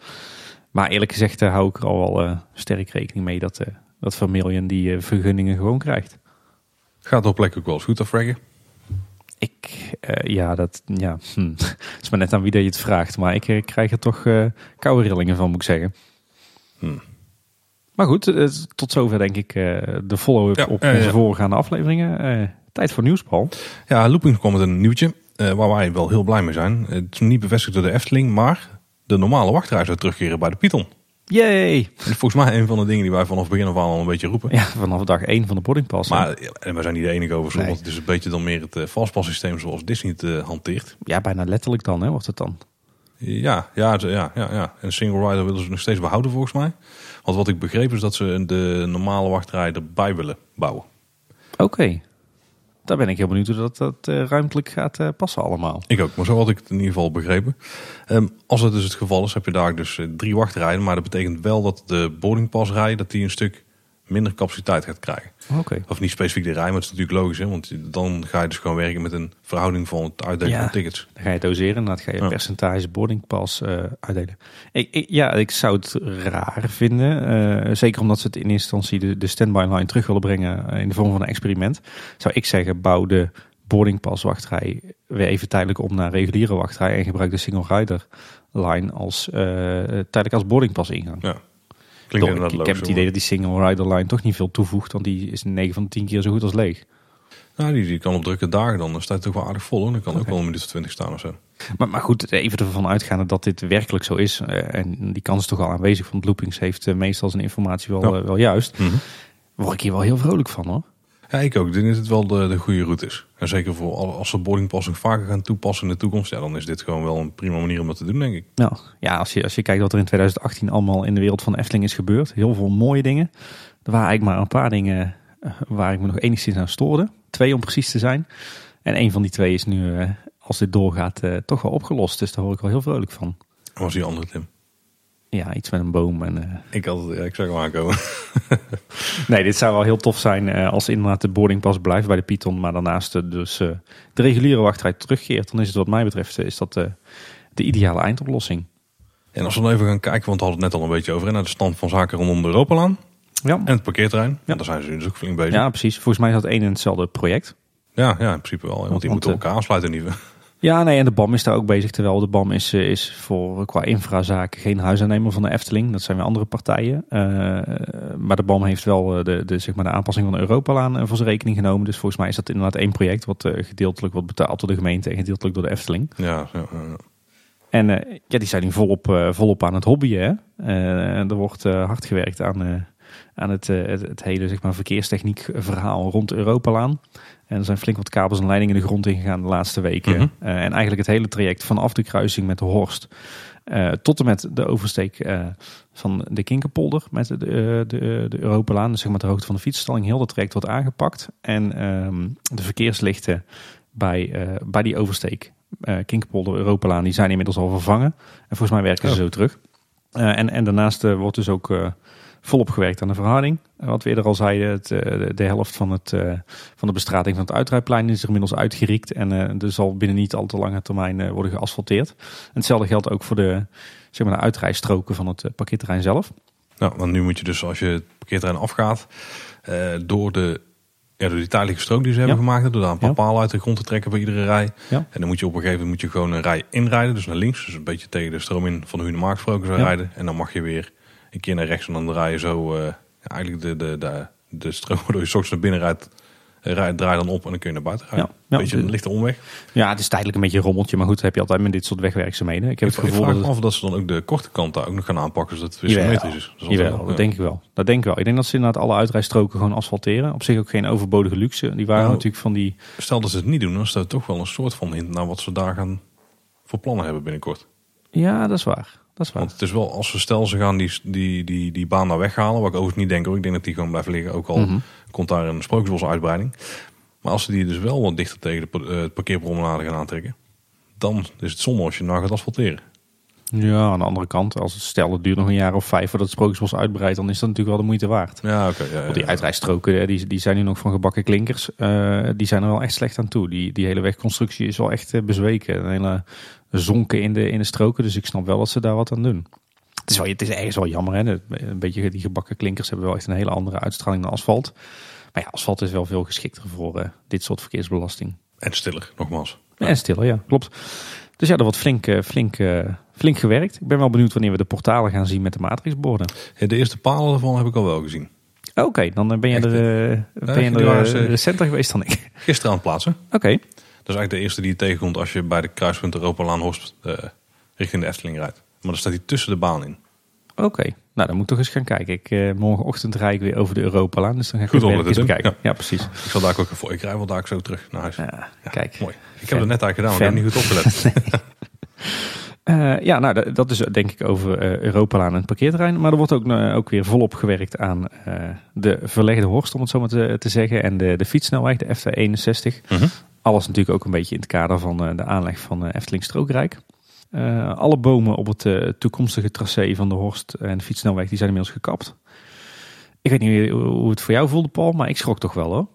Maar eerlijk gezegd hou ik er al wel sterk rekening mee dat dat Vermilion die uh, vergunningen gewoon krijgt. Gaat op plek ook wel eens goed afvragen? Ik, uh, ja, dat ja, hm. is maar net aan wie dat je het vraagt. Maar ik uh, krijg er toch koude rillingen van, moet ik zeggen. Hm. Maar goed, tot zover denk ik de follow-up ja, op onze voorgaande afleveringen. tijd voor nieuws, Paul. Ja, Looping kwam met een nieuwtje waar wij wel heel blij mee zijn. Het is niet bevestigd door de Efteling, maar de normale wachtrij zou terugkeren bij de Python. Yay! Volgens mij een van de dingen die wij vanaf begin af aan al een beetje roepen. Ja, vanaf dag 1 van de boardingpass. Maar en we zijn niet de enige over nee. het is een beetje dan meer het vastpassysteem zoals Disney het uh, hanteert. Ja, bijna letterlijk dan, hè, wordt het dan. Ja, ja, ja, ja, ja. En single rider willen ze nog steeds behouden volgens mij. Want wat ik begreep is dat ze de normale wachtrij erbij willen bouwen. Oké. Daar ben ik heel benieuwd hoe dat, dat uh, ruimtelijk gaat uh, passen allemaal. Ik ook, maar zo had ik het in ieder geval begrepen. Um, als het dus het geval is, heb je daar dus uh, drie wachtrijden. Maar dat betekent wel dat de boardingpasrij dat die een stuk minder capaciteit gaat krijgen. Okay. Of niet specifiek de rij, maar het is natuurlijk logisch. Hè? Want dan ga je dus gewoon werken met een verhouding van het uitdelen ja, van tickets. Dan ga je doseren dan ga je ja. percentage boardingpas uh, uitdelen. Ik, ik, ja, ik zou het raar vinden. Uh, zeker omdat ze het in eerste instantie de, de standby line terug willen brengen in de vorm van een experiment. Zou ik zeggen, bouw de boardingpas wachtrij weer even tijdelijk om naar reguliere wachtrij. En gebruik de single rider line als, uh, tijdelijk als boardingpas ingang. Ja. Toch, ik, ik heb het idee dat die single rider line toch niet veel toevoegt, want die is 9 van de 10 keer zo goed als leeg. Nou, die, die kan op drukke dagen dan, dan staat het toch wel aardig vol. Hoor. Dan kan okay. ook wel een minuut of 20 staan of zo. Maar, maar goed, even ervan uitgaande dat dit werkelijk zo is. Uh, en die kans is toch al aanwezig, want Loopings heeft uh, meestal zijn informatie wel, ja. uh, wel juist. Mm -hmm. Word ik hier wel heel vrolijk van hoor. Ja, ik ook. Ik denk dat het wel de, de goede route is. En zeker voor als ze boardingpassing vaker gaan toepassen in de toekomst, ja, dan is dit gewoon wel een prima manier om dat te doen, denk ik. Nou, ja, als je, als je kijkt wat er in 2018 allemaal in de wereld van Efteling is gebeurd, heel veel mooie dingen. Er waren eigenlijk maar een paar dingen waar ik me nog enigszins aan stoorde. Twee om precies te zijn. En een van die twee is nu, als dit doorgaat, toch wel opgelost. Dus daar hoor ik wel heel vrolijk van. Wat was die andere, Tim? Ja, iets met een boom. En, uh... Ik, had, ja, ik zag hem aankomen. nee, dit zou wel heel tof zijn uh, als inderdaad de boardingpas blijft bij de Python. Maar daarnaast dus uh, de reguliere wachtrij terugkeert. Dan is het wat mij betreft is dat de ideale eindoplossing. En als we dan even gaan kijken, want we hadden het net al een beetje over. Naar de stand van zaken rondom de Europalaan. Ja. En het parkeerterrein. Ja. daar zijn ze dus ook flink bezig. Ja, precies. Volgens mij is dat één en hetzelfde project. Ja, ja in principe wel. Want die moeten elkaar aansluiten geval. Ja, nee, en de BAM is daar ook bezig. Terwijl de BAM is, is voor qua infrazaken geen huisaannemer van de Efteling. Dat zijn weer andere partijen. Uh, maar de BAM heeft wel de, de, zeg maar de aanpassing van de Europalaan voor zijn rekening genomen. Dus volgens mij is dat inderdaad één project wat uh, gedeeltelijk wordt betaald door de gemeente en gedeeltelijk door de Efteling. Ja, ja, ja. En uh, ja, die zijn nu volop, volop aan het hobbyen. er wordt hard gewerkt aan, aan het, het, het, hele zeg maar, verkeerstechniek verhaal rond Europalaan. En er zijn flink wat kabels en leidingen de grond ingegaan de laatste weken. Mm -hmm. uh, en eigenlijk het hele traject vanaf de kruising met de Horst uh, tot en met de oversteek uh, van de Kinkerpolder met de, de, de, de Europalaan, dus zeg maar de hoogte van de fietsstalling, heel dat traject wordt aangepakt. En um, de verkeerslichten bij, bij die oversteek, Kinkerpolder, Europalaan, die zijn inmiddels al vervangen. En volgens mij werken ze oh. zo terug. en, en daarnaast wordt dus ook volop gewerkt aan de verharding. Wat we eerder al zeiden, het, de, de, helft van, het, van de bestrating van het uitrijplein is er inmiddels uitgeriekt. En uh, er zal binnen niet al te lange termijn uh, worden geasfalteerd. En hetzelfde geldt ook voor de, zeg maar, de uitrijstroken van het parkeerterrein zelf. Nou, want nu moet je dus als je het parkeerterrein afgaat, eh, door de ja, door die tijdelijke strook die ze hebben Ja. gemaakt, door daar een paar Ja. palen uit de grond te trekken bij iedere rij. Ja. En dan moet je op een gegeven moment moet je gewoon een rij inrijden, dus naar links, dus een beetje tegen de stroom in van de Hunemarkt gesproken zou rijden. En dan mag je weer een keer naar rechts en dan draai je zo eh, eigenlijk de, de, de, de stroom waardoor je 's ochtends naar binnen rijdt, eh, draai dan op en dan kun je naar buiten. Ja. Ja, beetje een lichte omweg. Ja, het is tijdelijk een beetje een rommeltje. Maar goed, dat heb je altijd met dit soort wegwerkzaamheden. Ik heb Ik, het gevoel vraag dat me het... af dat ze dan ook de korte kant daar ook nog gaan aanpakken, zodat het weer symmetrisch is. Dat is Jawel, dat denk ik wel. Dat denk ik wel. Ik denk dat ze inderdaad alle uitrijstroken gewoon asfalteren. Op zich ook geen overbodige luxe. Die waren Nou, natuurlijk van die... Stel dat ze het niet doen, dan is dat toch wel een soort van hint naar wat ze daar gaan voor plannen hebben binnenkort. Ja, dat is waar. Dat is waar. Want het is wel, als we stel ze gaan die, die, die, die baan daar weghalen, wat ik overigens niet denk hoor. Ik denk dat die gewoon blijft liggen, ook al Mhm. komt daar een sprookjesbos uitbreiding. Maar als ze die dus wel wat dichter tegen de eh, het parkeerpromenade gaan aantrekken, dan is het zonde als je nou gaat asfalteren. Ja, aan de andere kant, als het stel het duurt nog een jaar of vijf voordat het Sprookjesbos uitbreidt, dan is dat natuurlijk wel de moeite waard. Ja, oké. ja, ja, Want die uitrijstroken, die, die zijn nu nog van gebakken klinkers. Eh, die zijn er wel echt slecht aan toe. Die, die hele wegconstructie is wel echt eh, bezweken. Een hele zonken in de, in de stroken. Dus ik snap wel dat ze daar wat aan doen. Het is, wel, het is ergens wel jammer. Hè? Een beetje die gebakken klinkers hebben wel echt een hele andere uitstraling dan asfalt. Maar ja, asfalt is wel veel geschikter voor eh, dit soort verkeersbelasting. En stiller, nogmaals. En stiller, ja, klopt. Dus ja, er wordt flink, eh, flink, eh, flink gewerkt. Ik ben wel benieuwd wanneer we de portalen gaan zien met de matrixborden. De eerste palen daarvan heb ik al wel gezien. Oké, dan ben je Echt, er, ben je er recenter geweest dan ik. Gisteren aan het plaatsen. Oké, eigenlijk de eerste die je tegenkomt als je bij de kruispunt Europalaan Horst eh, richting de Efteling rijdt. Maar dan staat hij tussen de baan in. oké. Nou, dan moet ik toch eens gaan kijken. Ik, eh, morgenochtend rijd ik weer over de Europalaan. Dus dan ga ik Goed opletten, eens Tim. bekijken. Ja, precies. Ik zal daar ook even, ik rij wel daar zo terug naar huis. Ja, Ja, kijk. Mooi. Ik heb het net eigenlijk gedaan, maar ik heb niet goed opgelet. Eh, ja, nou, dat- dat is denk ik over eh, Europalaan en het parkeerterrein. Maar er wordt ook, ook weer volop gewerkt aan de verlegde horst, om het zo maar te, te zeggen. En de, de fietssnelweg, de FT61. Mhm. Alles natuurlijk ook een beetje in het kader van eh, de aanleg van eh, Efteling Strookrijk. Eh, alle bomen op het toekomstige tracé van de Horst en de fietssnelweg die zijn inmiddels gekapt. Ik weet niet hoe het voor jou voelde, Paul, maar ik schrok toch wel hoor.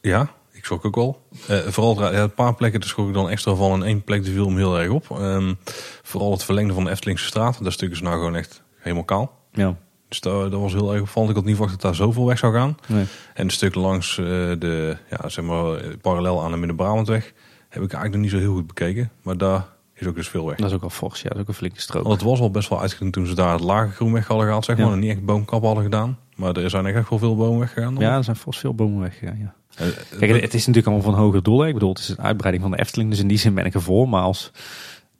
Ja, ik schrok ook wel. Vooral ja, een paar plekken daar schrok ik dan extra van. En één plek die viel me heel erg op. Ehm, vooral het verlengde van de Eftelingse straat. Dat stuk is nou gewoon echt helemaal kaal. Ja, Dus dat, dat was heel erg opvallend. Ik had niet verwacht dat daar zoveel weg zou gaan. nee. En een stuk langs eh, de, ja, zeg maar, eh, parallel aan de Midden-Brabantweg heb ik eigenlijk nog niet zo heel goed bekeken. Maar daar is ook dus veel weg. dat is ook wel fors. Ja, dat is ook een flinke strook. Want het was al best wel uitgekend toen ze daar het lage groen weg hadden gehaald, zeg maar. Ja. En niet echt boomkap hadden gedaan. Maar er zijn echt wel veel bomen weggegaan. dan. Ja, er zijn fors veel bomen weggegaan. Ja. Eh, Kijk, het, het is natuurlijk allemaal van hoger doel. Ik bedoel, het is een uitbreiding van de Efteling. Dus in die zin ben ik ervoor. Maar als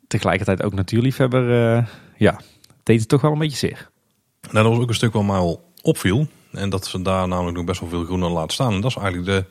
tegelijkertijd ook natuurliefhebber, eh ja, deed het toch wel een beetje zeer. Nou, dat was ook een stuk wat mij opviel. En dat ze daar namelijk nog best wel veel groen hadden laten staan. En dat is eigenlijk de,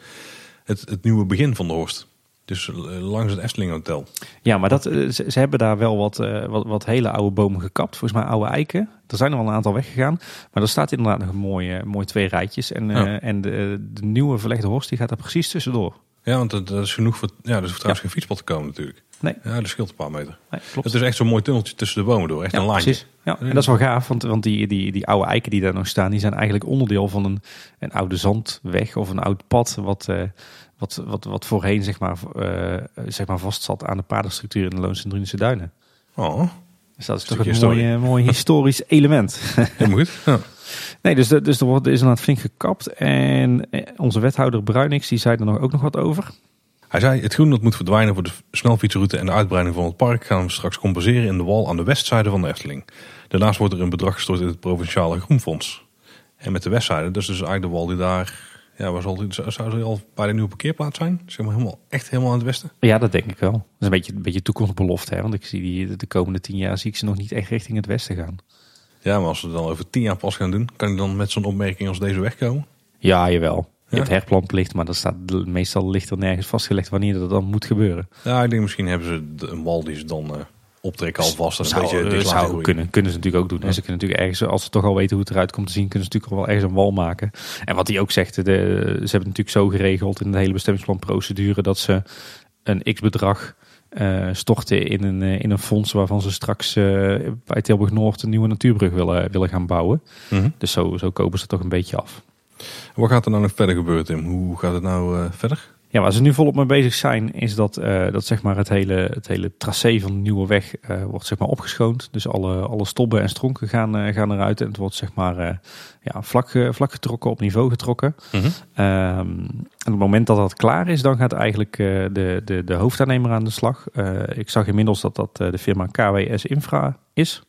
het, het nieuwe begin van de Horst. Dus eh, langs het Efteling Hotel. Ja, maar dat, eh, ze, ze hebben daar wel wat, eh, wat, wat hele oude bomen gekapt. Volgens mij oude eiken. Er zijn er wel een aantal weggegaan. Maar er staat inderdaad nog een mooi, mooi twee rijtjes. En, Ja. en de, de nieuwe verlegde horst die gaat er precies tussendoor. Ja, want dat, is genoeg voor... Ja, er hoeft trouwens geen fietspad te komen natuurlijk. Nee, Ja, dat scheelt een paar meter. nee klopt. Het is echt zo'n mooi tunneltje tussen de bomen door. Echt Ja, een laantje. precies. Ja, en dat is wel gaaf, want, want die, die, die oude eiken die daar nog staan, die zijn eigenlijk onderdeel van een, een oude zandweg of een oud pad, wat, eh, wat, wat, wat voorheen zeg maar, eh, zeg maar vast zat aan de padenstructuur in de Loonse en Drunense Duinen. Oh, Dus dat is toch een mooi, historie. mooi historisch element. helemaal goed. Ja. nee, dus, dus er wordt is inderdaad flink gekapt. En eh, onze wethouder Bruinix, die zei er nog ook nog wat over. Hij zei, het groen dat moet verdwijnen voor de snelfietsroute en de uitbreiding van het park gaan we straks compenseren in de wal aan de westzijde van de Efteling. Daarnaast wordt er een bedrag gestort in het Provinciale Groenfonds. En met de westzijde, is dus eigenlijk de wal die daar, ja, waar zal die, zou zou die al bij de nieuwe parkeerplaats zijn? Zeg maar helemaal, echt helemaal aan het westen? Ja, dat denk ik wel. Dat is een beetje, een beetje toekomstbelofte, hè? want ik zie die de komende tien jaar zie ik ze nog niet echt richting het westen gaan. Ja, maar als we het dan over tien jaar pas gaan doen, kan ik dan met zo'n opmerking als deze wegkomen? Ja, jawel. Je hebt herplanplicht, maar dat staat meestal ligt er nergens vastgelegd wanneer dat dan moet gebeuren. Ja, ik denk misschien hebben ze een wal die ze dan eh, optrekken alvast een zou, beetje eh, zou kunnen. Kunnen ze natuurlijk ook doen. Ja. Ze kunnen natuurlijk ergens, als ze toch al weten hoe het eruit komt te zien, kunnen ze natuurlijk al wel ergens een wal maken. En wat hij ook zegt, de, ze hebben het natuurlijk zo geregeld in de hele bestemmingsplanprocedure dat ze een x-bedrag eh, storten in een, in een fonds waarvan ze straks bij Tilburg Noord een nieuwe natuurbrug willen, willen gaan bouwen. Mhm. Dus zo, zo kopen ze toch een beetje af. Wat gaat er nou nog verder gebeuren, Tim? Hoe gaat het nou eh, verder? Ja, waar ze nu volop mee bezig zijn, is dat, eh, dat zeg maar het hele, het hele tracé van de nieuwe weg eh, wordt zeg maar opgeschoond. Dus alle, alle stobben en stronken gaan, eh, gaan eruit en het wordt zeg maar eh, ja, vlak, vlak getrokken, op niveau getrokken. Mhm. Ehm, en op het moment dat dat klaar is, dan gaat eigenlijk eh, de, de, de hoofdaannemer aan de slag. Eh, ik zag inmiddels dat dat eh, de firma KWS Infra is.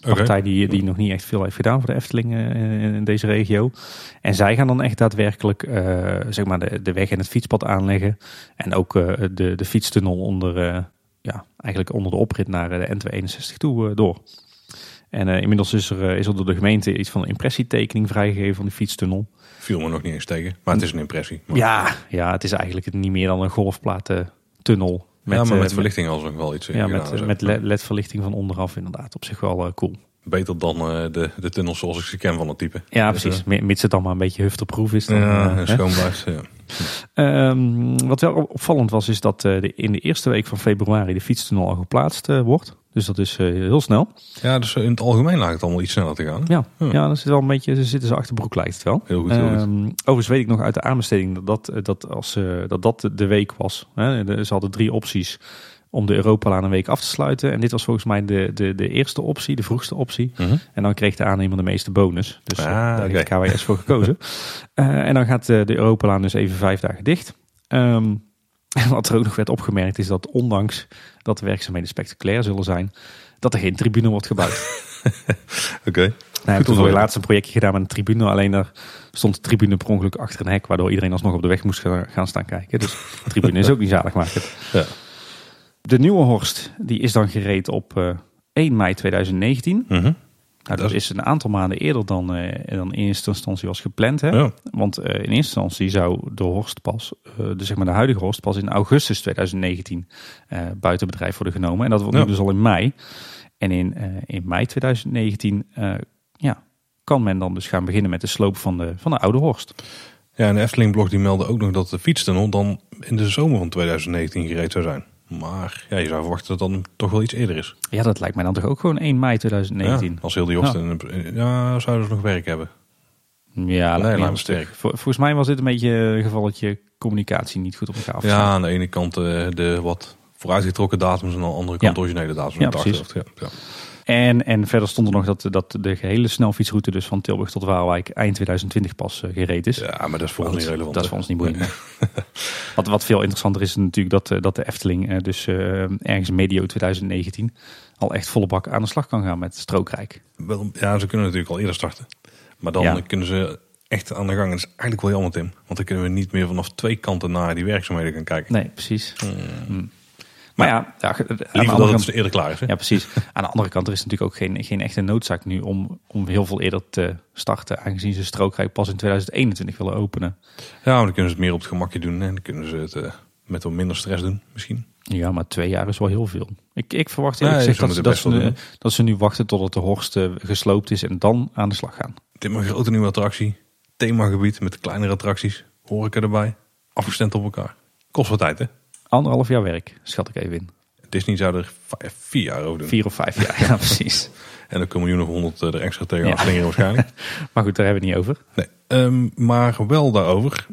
Een Oké. partij die, die nog niet echt veel heeft gedaan voor de Efteling eh, in, deze regio. En zij gaan dan echt daadwerkelijk eh, zeg maar de, de weg en het fietspad aanleggen. En ook eh, de, de fietstunnel onder, ja, eigenlijk onder de oprit naar de N261 toe door. En inmiddels is er, is er door de gemeente iets van een impressietekening vrijgegeven van die fietstunnel. Viel me nog niet eens tegen. Maar het is een impressie. Maar, Ja, ja, het is eigenlijk niet meer dan een golfplatentunnel. ja, maar eh, met verlichting als nog wel iets Ja, gedaan. met, met LED-verlichting van onderaf inderdaad. Op zich wel eh, cool. Beter dan eh, de, de tunnels zoals ik ze ken van het type. Ja, Dus, precies. Mi- Mits het dan maar een beetje hufterproof is. Dan, ja, eh, en hè? schoon blijft. Ja. Ehm, wat wel opvallend was, is dat eh, de, in de eerste week van februari de fietstunnel al geplaatst eh, wordt. Dus dat is eh, heel snel. ja, dus in het algemeen lijkt het allemaal iets sneller te gaan. Ja, Ja. ja. dat zit wel een beetje, ze zitten ze achterbroek lijkt het wel. Heel goed, heel goed. Ehm, overigens weet ik nog uit de aanbesteding dat dat, dat, als, dat, dat de week was. Hè. Ze hadden drie opties om de Europalaan een week af te sluiten. En dit was volgens mij de, de, de eerste optie, de vroegste optie. Mhm. En dan kreeg de aannemer de meeste bonus. Dus eh, Ah, daar heeft oké. KWS voor gekozen. Eh, en dan gaat eh, de Europalaan dus even vijf dagen dicht. Ehm, en wat er ook nog werd opgemerkt is dat ondanks dat de werkzaamheden spectaculair zullen zijn, dat er geen tribune wordt gebouwd. Oké. Nou, we hebben toen voor laatst een projectje gedaan met een tribune. Alleen daar stond de tribune per ongeluk achter een hek. Waardoor iedereen alsnog op de weg moest gaan staan kijken. Dus de tribune is ook niet zalig maken. Ja. De nieuwe Horst die is dan gereed op eh, 1 mei 2019. Mhm. Nou, Dat is een aantal maanden eerder dan, eh, dan in eerste instantie was gepland. Hè? Ja. Want eh, in eerste instantie zou de Horst pas, eh, de, zeg maar de huidige Horst, pas in augustus 2019 eh, buiten bedrijf worden genomen. En dat wordt Ja. nu dus al in mei. En in, eh, in mei 2019 eh, ja, kan men dan dus gaan beginnen met de sloop van de, van de oude Horst. Ja, en de Efteling-blog die meldde ook nog dat de fietstunnel dan in de zomer van 2019 gereed zou zijn. Maar ja, je zou verwachten dat het dan toch wel iets eerder is. Ja, dat lijkt mij dan toch ook gewoon 1 mei 2019. Ja, als heel die in een- Ja, zouden ze nog werk hebben. Ja, Nee, lijkt me sterk. sterk. Vol- Volgens mij was dit een beetje een gevalletje communicatie niet goed op elkaar Ja, afgestemd. aan de ene kant eh, de wat vooruitgetrokken datums en aan de andere kant Ja. originele datum. Ja. Ja, ja. En, en verder stond er nog dat, dat de gehele snelfietsroute dus van Tilburg tot Waalwijk eind 2020 pas eh, gereed is. Ja, maar dat is voor ons niet relevant. Dat is voor ons niet boeiend. wat, wat veel interessanter is natuurlijk dat, eh, dat de Efteling eh, dus ergens medio 2019 al echt volle bak aan de slag kan gaan met Strookrijk. Wel, ja, ze kunnen natuurlijk al eerder starten. Maar dan Ja. kunnen ze echt aan de gang. En dat is eigenlijk wel jammer, Tim. Want dan kunnen we niet meer vanaf twee kanten naar die werkzaamheden gaan kijken. Nee, precies. Hmm. Maar ja, ja, aan de Liever andere dat kant- het eerder klaar is. Hè? Ja, precies. Aan de andere kant, er is natuurlijk ook geen, geen echte noodzaak nu om, om heel veel eerder te starten. Aangezien ze strookrijk pas in 2021 willen openen. Ja, maar dan kunnen ze het meer op het gemakje doen. En dan kunnen ze het eh, met wat minder stress doen, misschien. Ja, maar twee jaar is wel heel veel. Ik, ik verwacht eerlijk Nee, gezegd ze dat, dat, ze nu, dat ze nu wachten totdat de Horst eh, gesloopt is en dan aan de slag gaan. Dit is een grote nieuwe attractie. Themagebied met kleinere attracties. Horeca erbij. Afgestemd op elkaar. Kost wat tijd, hè? Anderhalf jaar werk, schat ik even in. Disney zou er vijf- vier jaar over doen. Vier of vijf jaar, ja precies. En dan komen miljoen of honderd eh, er extra tegen Ja. waarschijnlijk. Maar goed, daar hebben we het niet over. Nee. Ehm, maar wel daarover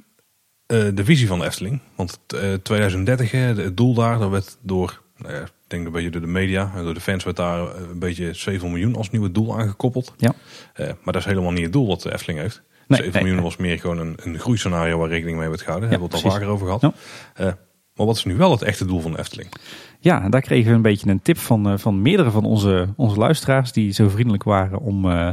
eh, de visie van de Efteling. Want eh 2030, hè, de- het doel daar, dat werd door, nou ja, ik denk een beetje door de media en door de fans werd daar eh, een beetje 7 miljoen als nieuwe doel aangekoppeld. Ja. Eh, maar dat is helemaal niet het doel wat de Efteling heeft. Nee, 7 nee, miljoen nee. was meer gewoon een, een groeiscenario waar rekening mee werd gehouden. Ja, Daar hebben we het al vaker over gehad. Ja. Maar wat is nu wel het echte doel van de Efteling? Ja, daar kregen we een beetje een tip van, eh, van meerdere van onze, onze luisteraars. Die zo vriendelijk waren om, eh,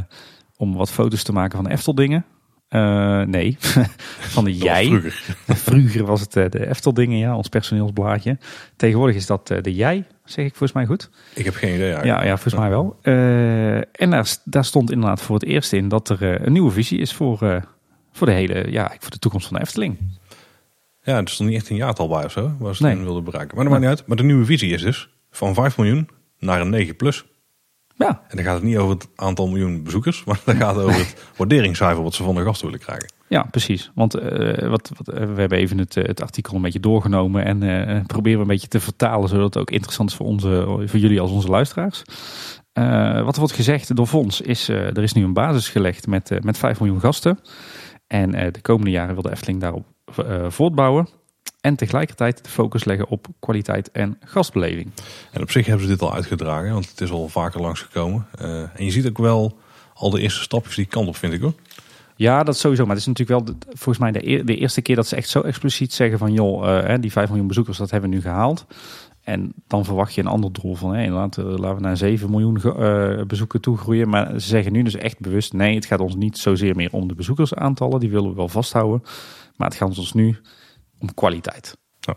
om wat foto's te maken van Efteldingen. Eh, nee, van de jij. Vroeger. Vroeger was het de Efteldingen, ja, ons personeelsblaadje. Tegenwoordig is dat de jij, zeg ik volgens mij goed. Ik heb geen idee eigenlijk. Ja, ja volgens mij wel. En daar, daar stond inderdaad voor het eerst in dat er een nieuwe visie is voor, voor de hele, ja, voor de toekomst van de Efteling. Ja, er stond niet echt een jaartal bij of zo, waar ze Nee. het in wilden bereiken. Maar dat maakt niet uit. Maar de nieuwe visie is dus van 5 miljoen naar een 9 plus. Ja, En dan gaat het niet over het aantal miljoen bezoekers, maar dan gaat het over het waarderingscijfer wat ze van de gasten willen krijgen. Ja, precies. Want eh, wat, wat, eh, we hebben even het, eh, het artikel een beetje doorgenomen en proberen we een beetje te vertalen, zodat het ook interessant is voor, onze, voor jullie als onze luisteraars. Wat er wordt gezegd door Fons is, er is nu een basis gelegd met, met 5 miljoen gasten. En de komende jaren wil de Efteling daarop voortbouwen. En tegelijkertijd de focus leggen op kwaliteit en gastbeleving. En op zich hebben ze dit al uitgedragen, want het is al vaker langsgekomen. Uh, en je ziet ook wel al de eerste stapjes die kant op, vind ik hoor. Ja, dat sowieso. Maar het is natuurlijk wel de, volgens mij de, de, eerste keer dat ze echt zo expliciet zeggen van joh, uh, die 5 miljoen bezoekers, dat hebben we nu gehaald. En dan verwacht je een ander doel van hey, laten, laten we naar 7 miljoen uh, bezoeken toegroeien. Maar ze zeggen nu dus echt bewust: nee, het gaat ons niet zozeer meer om de bezoekersaantallen, die willen we wel vasthouden. Maar het gaat ons nu om kwaliteit. Ja.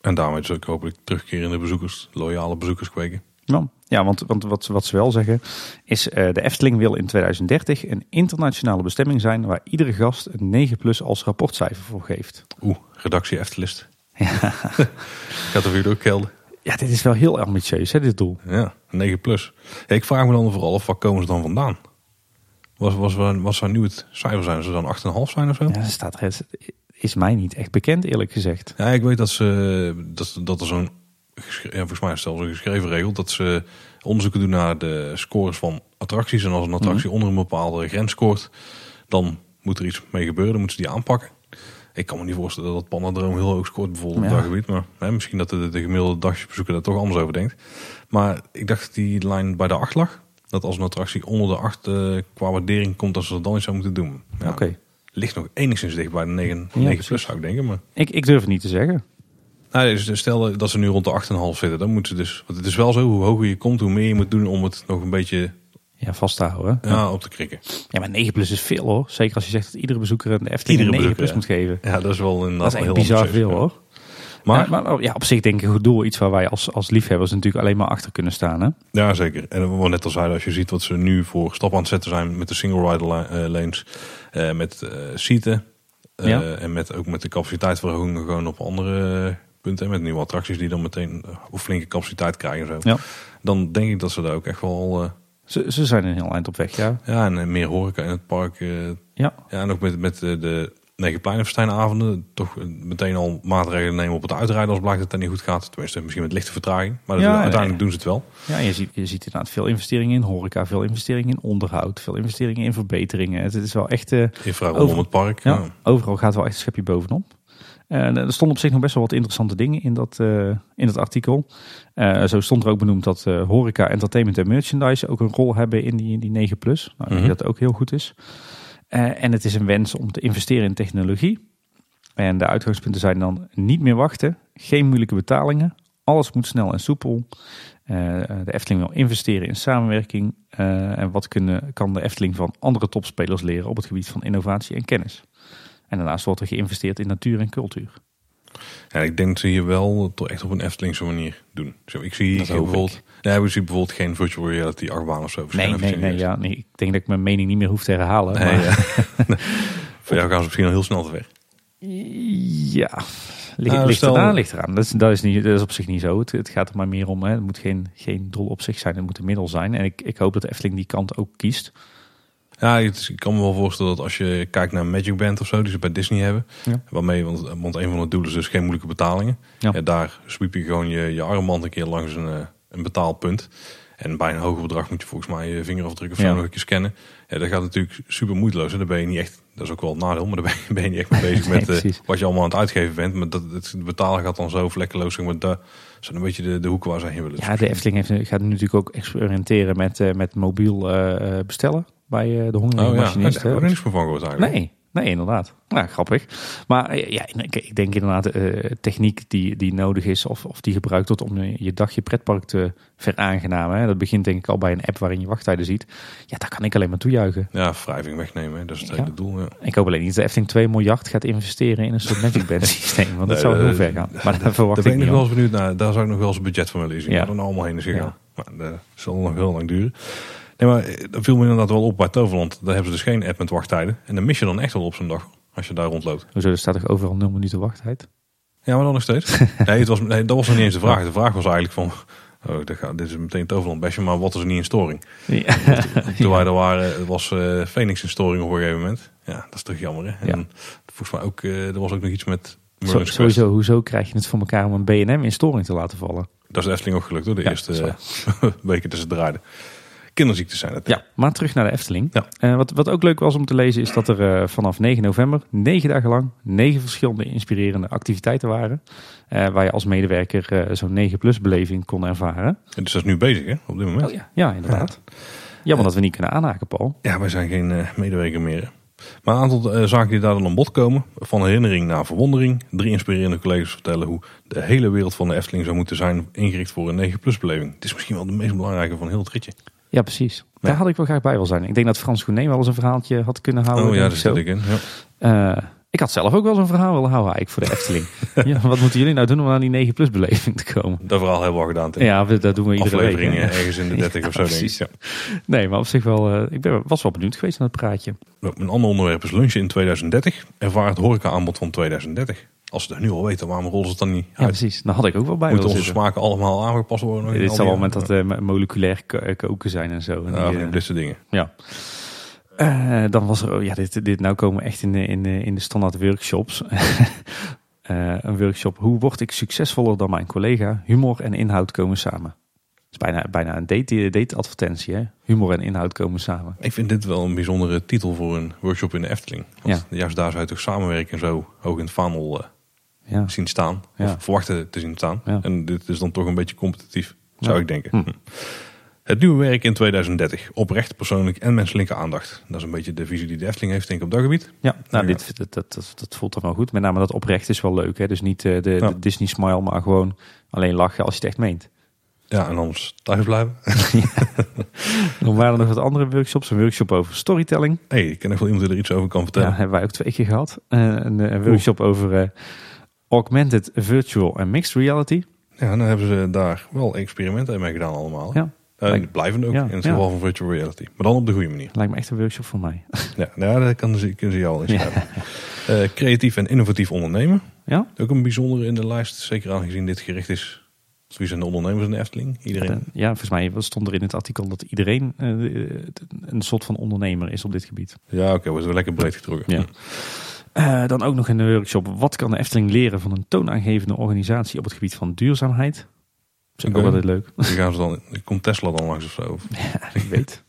En daarmee dus ook hopelijk terugkerende bezoekers, loyale bezoekers kweken. Ja, ja want, want wat, wat ze wel zeggen is: uh, de Efteling wil in 2030 een internationale bestemming zijn waar iedere gast een 9 plus als rapportcijfer voor geeft. Oeh, redactie Eftelist. Ja. Gaat er weer ook kelden. Ja, dit is wel heel ambitieus, hè, dit doel. Ja, 9 plus. Ik vraag me dan vooral af, waar komen ze dan vandaan? Was, was, was, was zou nu het cijfer zijn? Ze dan 8,5 zijn of zo? Ja, staat er, is mij niet echt bekend, eerlijk gezegd. Ja, ik weet dat, ze, dat, dat er zo'n, ja, volgens mij is het een geschreven regel, dat ze onderzoeken doen naar de scores van attracties. En als een attractie mhm. onder een bepaalde grens scoort, dan moet er iets mee gebeuren, dan moeten ze die aanpakken. Ik kan me niet voorstellen dat Panadroom heel hoog scoort bijvoorbeeld op dat gebied. Maar hè, misschien dat de, de gemiddelde dagsbezoeker daar toch anders over denkt. Maar ik dacht dat die lijn bij de 8 lag. Dat als een attractie onder de 8 uh, qua waardering komt, dat ze dat dan iets zou moeten doen. Ja, Oké. Ligt nog enigszins dicht bij de 9, ja, 9 plus zou ik denken. Maar... Ik, ik durf het niet te zeggen. Nou, dus stel dat ze nu rond de 8,5 zitten, dan moeten ze dus. Want het is wel zo, hoe hoger je komt, hoe meer je moet doen om het nog een beetje ja, vast te houden. Ja, op te krikken. Ja, maar 9 plus is veel hoor. Zeker als je zegt dat iedere bezoeker een Efteling een 9 plus moet geven. Ja, dat is wel een Dat is echt bizar veel hoor. Maar, maar, oh, ja, op zich denk ik een goed doel. Iets waar wij als, als liefhebbers natuurlijk alleen maar achter kunnen staan. Hè? Ja, zeker. En wat net al zeiden, als je ziet wat ze nu voor stap aan het zetten zijn met de single rider uh, lanes, uh, met uh, seaten ja. en met, ook met de capaciteitsverhoging gewoon op andere punten. Met nieuwe attracties die dan meteen of flinke capaciteit krijgen. Zo. Ja. Dan denk ik dat ze daar ook echt wel ze, ze zijn een heel eind op weg, ja. Ja, en eh, meer horeca in het park. Ja. ja. En ook met, met de, de Negenpleinenfestijnavonden toch meteen al maatregelen nemen op het uitrijden als blijkt dat het niet goed gaat. Tenminste, misschien met lichte vertraging. Maar ja, uiteindelijk doen ze het wel. Ja, je ziet, je ziet inderdaad veel investeringen in horeca, veel investeringen in onderhoud, veel investeringen in verbeteringen. Het, is wel echt... Uh, Infra rondom het park. Ja, Overal gaat wel echt een schepje bovenop. Uh, er stonden op zich nog best wel wat interessante dingen in dat, uh, in dat artikel. Uh, zo stond er ook benoemd dat horeca, entertainment en merchandise ook een rol hebben in die, in die 9 plus. Nou, mm Dat ook heel goed is. En het is een wens om te investeren in technologie. En de uitgangspunten zijn dan niet meer wachten, geen moeilijke betalingen, alles moet snel en soepel. de Efteling wil investeren in samenwerking. en wat kunnen, kan de Efteling van andere topspelers leren op het gebied van innovatie en kennis? En daarnaast wordt er geïnvesteerd in natuur en cultuur. Ja, ik denk dat ze hier wel toch echt op een Eftelingse manier doen. Zo, ik zie bijvoorbeeld, ik. Ja, we zien bijvoorbeeld geen virtual reality achtbaan of zo. Nee, nee, nee, ja, nee, ik denk dat ik mijn mening niet meer hoef te herhalen. Nee, maar... ja. Voor jou gaan ze misschien al heel snel te weg. Ja, ligt, nou, ligt, eraan, ligt eraan. Dat is, dat, is niet, dat is op zich niet zo. Het, het gaat er maar meer om, hè. het moet geen, geen doel op zich zijn, het moet een middel zijn. En ik, ik hoop dat Efteling die kant ook kiest. Ja, ik kan me wel voorstellen dat als je kijkt naar Magic Band of zo, die ze bij Disney hebben. Waarmee, want, want een van de doelen is dus geen moeilijke betalingen. Ja. daar sweep je gewoon je, je armband een keer langs een, eh, een betaalpunt. En bij een hoger bedrag moet je volgens mij je vingerafdruk of zo nog een keer scannen. Ja, dat gaat natuurlijk super moeiteloos. En daar ben je niet echt, dat is ook wel het nadeel, maar daar ben je, ben je niet echt mee bezig met uh, wat je allemaal aan het uitgeven bent. Maar dat, het betalen gaat dan zo vlekkeloos. Maar dat zijn een beetje de, de hoeken waar ze heen willen. Ja, de Efteling heeft, gaat natuurlijk ook experimenteren met, uh, met mobiel uh, bestellen bij eh, de hongermachinist. Oh, ja. Daar heb niks van gehoord eigenlijk. Nee, nee, inderdaad. Nou, grappig. Maar eh, ja, ik denk inderdaad uh, techniek die, die nodig is of, of die gebruikt wordt om je dagje pretpark te veraangenamen. Hè. Dat begint denk ik al bij een app waarin je wachttijden ziet. Ja, daar kan ik alleen maar toejuichen. Ja, wrijving wegnemen, dat is het hele doel. Ja. Ik hoop alleen niet dat Efteling 2 miljard gaat investeren in een soort Magic Band systeem. Want dat zou heel ver gaan. Maar daar verwacht ik niet nog wel eens benieuwd naar. Daar zou ik nog wel eens een budget van willen zien. Ja. dan allemaal heen is gegaan. Maar dat zal nog heel lang duren. Nee, maar eh, dat viel me inderdaad wel op bij Toverland. Daar hebben ze dus geen app met wachttijden. En dan mis je dan echt wel op zo'n dag. Als je daar rondloopt. Hoezo, er staat toch overal 0 minuten wachttijd? Ja, maar dan nog steeds. nee, het was, nee, dat was nog niet eens de vraag. De vraag was eigenlijk van... Oh, dit, gaat, dit is meteen Toverland bestje, maar wat is er niet in storing? Ja. Toen wij er waren, was uh, Phoenix in storing op een gegeven moment. Ja, dat is toch jammer. Hè? En volgens mij ook, uh, er was ook nog iets met... Zo, sowieso, hoezo krijg je het voor elkaar om een BNM in storing te laten vallen? Dat is de Efteling ook gelukt hoor, de eerste weken tussen draaiden. Kinderziektes zijn het. Ja, maar terug naar de Efteling. Ja. Eh, wat, wat ook leuk was om te lezen is dat er eh, vanaf 9 november, negen dagen lang, negen verschillende inspirerende activiteiten waren. eh, waar je als medewerker zo'n 9 plus beleving kon ervaren. En dus dat is nu bezig hè, op dit moment. Oh ja, ja inderdaad. Jammer dat we niet kunnen aanhaken, Paul. Ja, wij zijn geen medewerker meer. Maar een aantal zaken die daar dan aan bod komen. Van herinnering naar verwondering. Drie inspirerende collega's vertellen hoe de hele wereld van de Efteling zou moeten zijn ingericht voor een 9 plus beleving. Het is misschien wel de meest belangrijke van heel het ritje. Ja, precies. Daar had ik wel graag bij wil zijn. Ik denk dat Frans Gournay wel eens een verhaaltje had kunnen houden. Oh ja, denk daar ik zit ik in. Ja. Eh, ik had zelf ook wel zo'n verhaal willen houden eigenlijk voor de Efteling. ja, wat moeten jullie nou doen om aan die 9 plus beleving te komen? Dat verhaal hebben we al gedaan. Tim. Ja, we- dat doen we iedere week. Afleveringen hè. ergens in de 30 of zo denk ik. precies. Ja. Nee, maar op zich wel. eh, ik ben, was wel benieuwd geweest naar het praatje. Een ander onderwerp is lunchen in 2030. Ervaar het horeca aanbod van 2030. Als ze het nu al weten, waarom rollen ze het dan niet Ja, precies. Daar had ik ook wel bij Moeten onze zitten. smaken allemaal aangepast worden? in Dit al zal wel met dat eh, moleculair eh, koken zijn en zo. En Ja, die, eh, blitse dingen. ja. Dan was er, oh ja, dit, dit nou komen echt in de, in de, in de standaard workshops. Een workshop, hoe word ik succesvoller dan mijn collega? Humor en inhoud komen samen. Het is bijna, bijna een date, date advertentie, hè? Humor en inhoud komen samen. Ik vind dit wel een bijzondere titel voor een workshop in de Efteling. Want juist daar zou je toch samenwerken en zo hoog in het vaandel Ja, zien staan. Ja. Of verwachten te zien staan. Ja. En dit is dan toch een beetje competitief, zou Ja. ik denken. Hm. Het nieuwe werk in 2030. Oprecht, persoonlijk en menselijke aandacht. Dat is een beetje de visie die de Efteling heeft denk ik op dat gebied. ja nou, Ja. dit, dat, dat, dat, voelt dan wel goed. Met name dat oprecht is wel leuk. Hè? Dus niet eh, de, Ja. de Disney smile, maar gewoon alleen lachen als je het echt meent. Ja, en anders thuis blijven. Dan waren er nog wat andere workshops. Een workshop over storytelling. hey, ik ken echt wel iemand die er iets over kan Ja, vertellen. hebben wij ook twee keer gehad. Eh, een, een workshop over eh, augmented virtual en mixed reality. Ja, dan hebben ze daar wel experimenten mee gedaan allemaal. Ja, En Lijkt- blijvende ook, Ja, in het ja. geval van virtual reality. Maar dan op de goede manier. lijkt me echt een workshop voor mij. Ja, nou, daar kan ze, kunnen ze jou al inschrijven. Eh, creatief en innovatief ondernemen. Ja? Ook een bijzondere in de lijst. Zeker aangezien dit gericht is. Wie zijn de ondernemers in de Efteling? Iedereen. Ja, volgens mij stond er in het artikel dat iedereen eh, een soort van ondernemer is op dit gebied. Ja, oké, wordt wel lekker breed getrokken. Ja. Eh, dan ook nog in de workshop. Wat kan de Efteling leren van een toonaangevende organisatie op het gebied van duurzaamheid? Dat is ook wel altijd leuk. Die gaan ze dan, komt Tesla dan langs of zo? Of- Wie weet.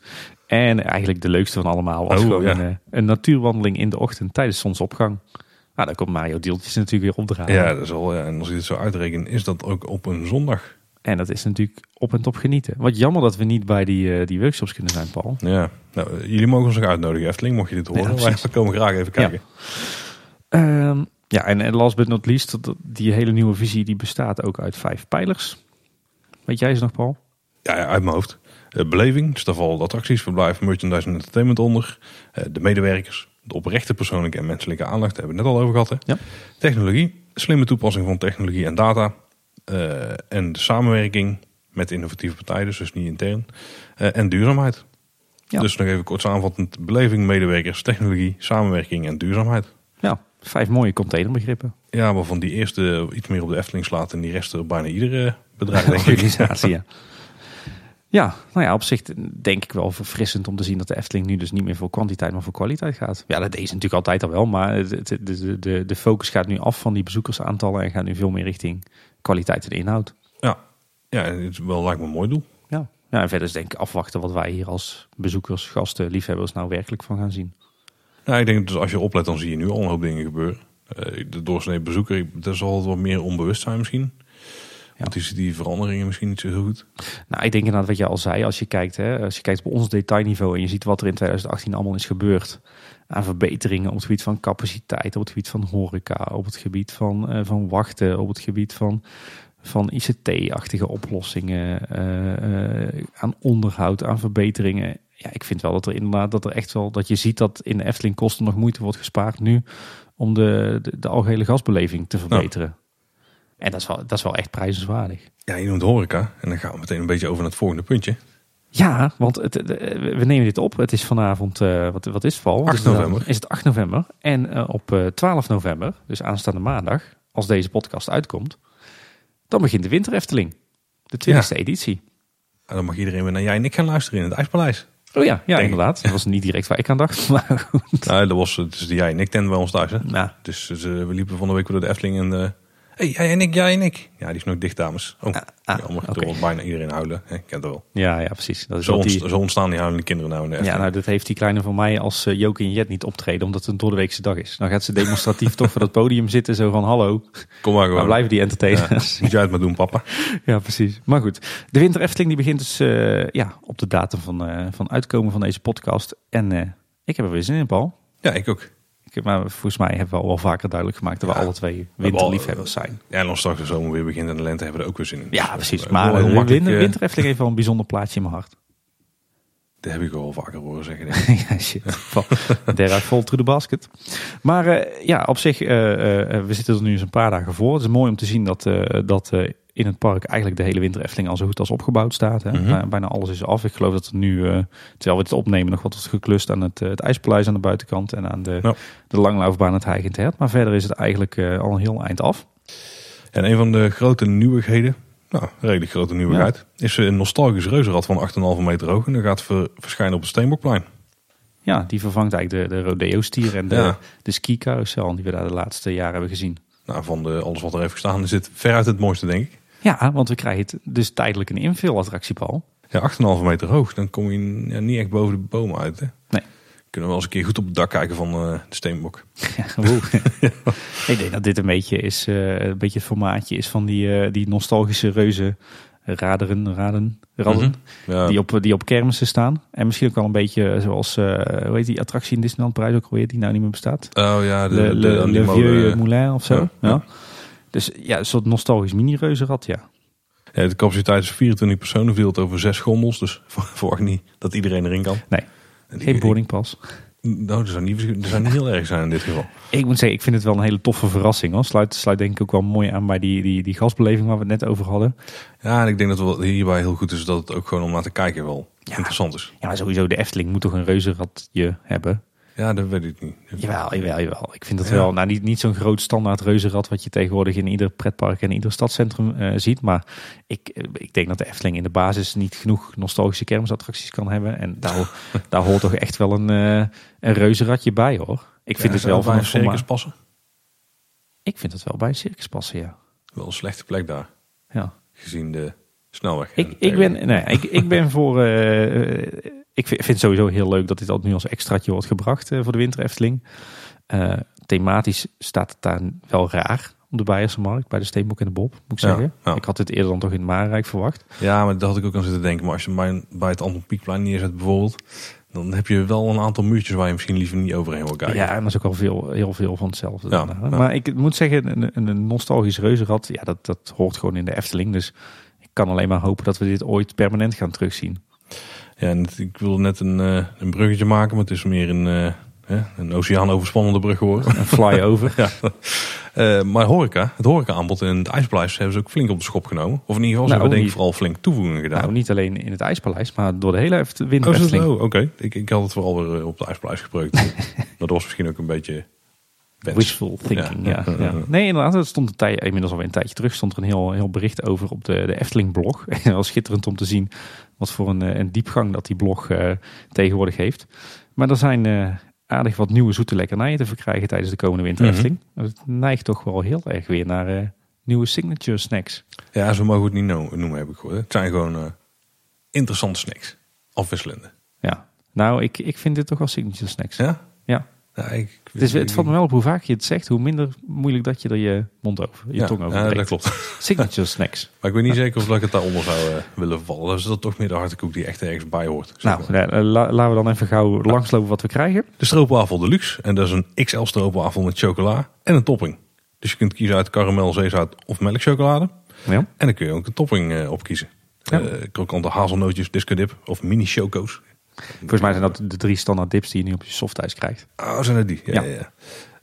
En eigenlijk de leukste van allemaal was Oh, gewoon ja. een, eh, een natuurwandeling in de ochtend tijdens zonsopgang. Nou, daar komt Mario Deeltjes natuurlijk weer opdragen. Ja, dat is wel. Ja. En als je het zo uitrekent, is dat ook op een zondag. En dat is natuurlijk op en top genieten. Wat jammer dat we niet bij die, eh, die workshops kunnen zijn, Paul. Ja. Nou, jullie mogen ons ook uitnodigen, Efteling, mocht je dit horen. Ja, Wij komen graag even kijken. Ehm, ja, en, en last but not least, die hele nieuwe visie die bestaat ook uit vijf pijlers. Weet jij ze nog, Paul? Ja, ja, uit mijn hoofd. Eh, beleving, dus daar vallen attracties, verblijf, merchandise en entertainment onder. Eh, de medewerkers, de oprechte persoonlijke en menselijke aandacht, daar hebben we het net al over gehad. Hè? Ja. Technologie, slimme toepassing van technologie en data. Eh, en de samenwerking met innovatieve partijen, dus, dus niet intern. Eh, en duurzaamheid. Ja. Dus nog even kort samenvattend. Beleving, medewerkers, technologie, samenwerking en duurzaamheid. Ja, vijf mooie containerbegrippen. Ja, waarvan die eerste iets meer op de Efteling slaat en die rest er bijna iedere bedrijf organisatie. Ja. Ja, nou ja, op zich denk ik wel verfrissend om te zien dat de Efteling nu dus niet meer voor kwantiteit, maar voor kwaliteit gaat. Ja, dat ze natuurlijk altijd al wel, maar de, de, de focus gaat nu af van die bezoekersaantallen en gaat nu veel meer richting kwaliteit en inhoud. Ja, ja het is wel lijkt me een mooi doel. Ja. ja, en verder is denk ik afwachten wat wij hier als bezoekers, gasten, liefhebbers nou werkelijk van gaan zien. Nou, ik denk dus als je oplet, dan zie je nu al een hoop dingen gebeuren. Eh, de doorsnee bezoeker, daar zal het wat meer onbewust zijn misschien. Want ziet die veranderingen misschien niet zo heel goed. Nou, ik denk inderdaad wat je al zei, als je kijkt, hè, als je kijkt op ons detailniveau en je ziet wat er in 2018 allemaal is gebeurd aan verbeteringen op het gebied van capaciteit, op het gebied van horeca, op het gebied van, eh, van wachten, op het gebied van, van ICT-achtige oplossingen, eh, eh, aan onderhoud, aan verbeteringen. Ja, ik vind wel dat er inderdaad dat er echt wel dat je ziet dat in de Efteling kosten nog moeite wordt gespaard nu om de, de, de algehele gasbeleving te verbeteren. En dat is, wel, dat is wel echt prijzenswaardig. Ja, je noemt horeca. En dan gaan we meteen een beetje over naar het volgende puntje. Ja, want het, het- we nemen dit op. Het is vanavond, eh, wat, wat is het val? 8 Is het, dan- november. Is het 8 november. En eh, op eh, 12 november, dus aanstaande maandag, als deze podcast uitkomt, dan begint de Winter Efteling. De 20e editie. En dan mag iedereen weer naar jij en ik gaan luisteren in het IJspaleis. Oh ja, ja Denk- inderdaad. Dat was niet direct waar ik aan dacht. Maar goed. Nou, dat was de jij en ik tent bij ons thuis. Hè? Nou, Dus, dus, eh, we liepen van de week door de Efteling. En, eh, Hey, jij en ik, jij en ik. Ja, die is nog dicht, dames. Oh, ah, wordt bijna iedereen huilen. Hè, ik ken het wel. Ja, ja, precies. Dat is Zo, wat ontst- die, zo ontstaan die huilende kinderen nou in de ja, nou, dat heeft die kleine van mij als uh, Joke en Jet niet optreden, omdat het een doordeweekse dag is. Dan gaat ze demonstratief toch voor dat podium zitten, zo van hallo, Kom maar gewoon. waar blijven die Ja, entertainers? moet jij het maar doen, papa. Ja, precies. Maar goed, de Winter Efteling die begint dus eh, ja, op de datum van, eh, van uitkomen van deze podcast. En eh, ik heb er weer zin in, Paul. Ja, ik ook. Maar volgens mij hebben we al wel vaker duidelijk gemaakt dat we Ja. alle twee winterliefhebbers zijn. Ja, en als straks de zomer weer begint en de lente hebben we er ook weer zin in. Ja, Dus, precies. eh, Maar heel de makkelijk, winter, eh, winter Efteling heeft wel een bijzonder plaatsje in mijn hart. Dat heb ik al vaker horen zeggen. ja, shit. Derrick vol through the basket. Maar eh, ja, op zich, eh, eh, we zitten er nu eens een paar dagen voor. Het is mooi om te zien dat, eh, dat eh, in het park eigenlijk de hele winter Efteling al zo goed als opgebouwd staat. Hè. Mhm. Bijna- Bijna alles is af. Ik geloof dat er nu, eh, terwijl we het opnemen, nog wat wordt geklust aan het, eh, het IJspaleis aan de buitenkant en aan de, Ja. de langlaufbaan het Heigend Hert. Maar verder is het eigenlijk eh, al een heel eind af. En een van de grote nieuwigheden, nou, redelijk grote nieuwigheid, is een nostalgisch reuzenrad van 8,5 meter hoog. En dat gaat ver- verschijnen op het Steenbokplein. Ja, die vervangt eigenlijk de, de rodeo-stier en de, Ja. de ski-carousel die we daar de laatste jaren hebben gezien. Nou, van de, alles wat er heeft gestaan is dit veruit het mooiste, denk ik. Ja, want we krijgen het dus tijdelijk een invulattractie, Paul. Ja, 8,5 meter hoog. Dan kom je ja, niet echt boven de bomen uit. Hè? Nee. Kunnen we wel eens een keer goed op het dak kijken van eh, de Steenbok. Oeh. Ik denk dat dit een beetje, is, eh, een beetje het formaatje is van die, eh, die nostalgische reuzen raderen, raden, radden, Ja, die, op, die op kermissen staan. En misschien ook wel een beetje zoals, hoe heet die attractie in Disneyland Parijs ook alweer, die nou niet meer bestaat? oh ja, de, de, molen- Vieux Moulin of zo. Ja, Ja, ja. Dus ja, een soort nostalgisch mini-reuzenrad, ja. Ja, de capaciteit is 24 personen, verdeeld over zes gondels. Dus verwacht niet dat iedereen erin kan. Nee, die- geen boardingpas. Nou, dat zou niet, dat zou niet heel erg zijn in dit geval. Ik moet zeggen, ik vind het wel een hele toffe verrassing. Hoor. Sluit, sluit denk ik ook wel mooi aan bij die, die, die gastbeleving waar we het net over hadden. Ja, en ik denk dat wat hierbij heel goed is dat het ook gewoon om naar te kijken wel interessant is. Ja, maar sowieso de Efteling moet toch een reuzenradje hebben? Ja, dat weet ik niet. Jawel, jawel, jawel. Ik vind Ja. wel, nou niet, niet zo'n groot standaard reuzenrad wat je tegenwoordig in ieder pretpark en ieder stadscentrum eh, ziet. Maar ik, eh, ik denk dat de Efteling in de basis niet genoeg nostalgische kermisattracties kan hebben. En daar, daar hoort toch echt wel een, eh een reuzenradje bij hoor. Ik vind het wel bij van een formaat- circus passen. Ik vind het wel bij een circus passen, ja. Wel een slechte plek daar, ja. gezien de snelweg. Ik, ik, ben, nee, ik, ik ben voor. Ik vind, het sowieso heel leuk dat dit al nu als extraatje wordt gebracht eh, voor de Winter Efteling. Eh, thematisch staat het daar wel raar op de Beierse markt, bij de Steenbok en de Bob, moet ik zeggen. ja. Ik had het eerder dan toch in het Marenrijk verwacht. Ja, maar daar had ik ook aan zitten denken. Maar als je bij, bij het Anton Pieckplein neerzet bijvoorbeeld, dan heb je wel een aantal muurtjes waar je misschien liever niet overheen wil kijken. Ja, en dat is ook al veel, heel veel van hetzelfde. Ja, daarna. ja. Maar ik moet zeggen, een, een, een nostalgisch reuzenrad, ja, dat, dat hoort gewoon in de Efteling. Dus ik kan alleen maar hopen dat we dit ooit permanent gaan terugzien. Ja, en het- ik wilde net een, eh, een bruggetje maken, maar het is meer een, eh, een oceaan overspannende brug geworden. Een fly-over. ja. Eh, maar horeca, het horeca-aanbod in het IJspaleis hebben ze ook flink op de schop genomen. Of in ieder geval, ze Nou, hebben denk ik vooral flink toevoegingen gedaan. Nou, niet alleen in het IJspaleis, maar door de hele Winter Oh, het? Oké. Ik, ik had het vooral weer op de ijspaleis gebruikt. maar dat was misschien ook een beetje wens. Wishful thinking, ja. Ja. ja, Nee, inderdaad, het stond een tijd, inmiddels alweer een tijdje terug, stond er een heel, heel bericht over op de, de Efteling-blog. En dat was schitterend om te zien wat voor een, eh, een diepgang dat die blog eh, tegenwoordig heeft. Maar er zijn eh, aardig wat nieuwe zoete lekkernijen te verkrijgen tijdens de komende Winter Mhm. Efteling. Het neigt toch wel heel erg weer naar nieuwe signature snacks. Ja, zo mogen we het niet no- noemen, heb ik gehoord. Het zijn gewoon interessante snacks. Afwisselende. Ja, nou, ik, ik vind dit toch wel signature snacks. Ja? Ja. Ja, ik, Het, is, het valt me wel op hoe vaak je het zegt, hoe minder moeilijk dat je er je mond over, je ja, tong over ja, dat klopt. Signature snacks. Maar ik weet niet zeker of dat ik het daaronder zou eh, willen vallen. Dat is dat toch meer de hartekoek die echt ergens bij hoort. Nou, eh, la- laten we dan even gauw langslopen wat we krijgen. De stroopwafel deluxe. En dat is een XL stroopwafel met chocola en een topping. Dus je kunt kiezen uit karamel, zeezout of melkchocolade. Ja. En dan kun je ook een topping eh op kiezen. Ja. Krokante hazelnootjes, disco dip of mini choco's. Volgens mij zijn dat de drie standaard dips die je nu op je softijs krijgt. Oh, zijn dat die? Ja, Ja. ja.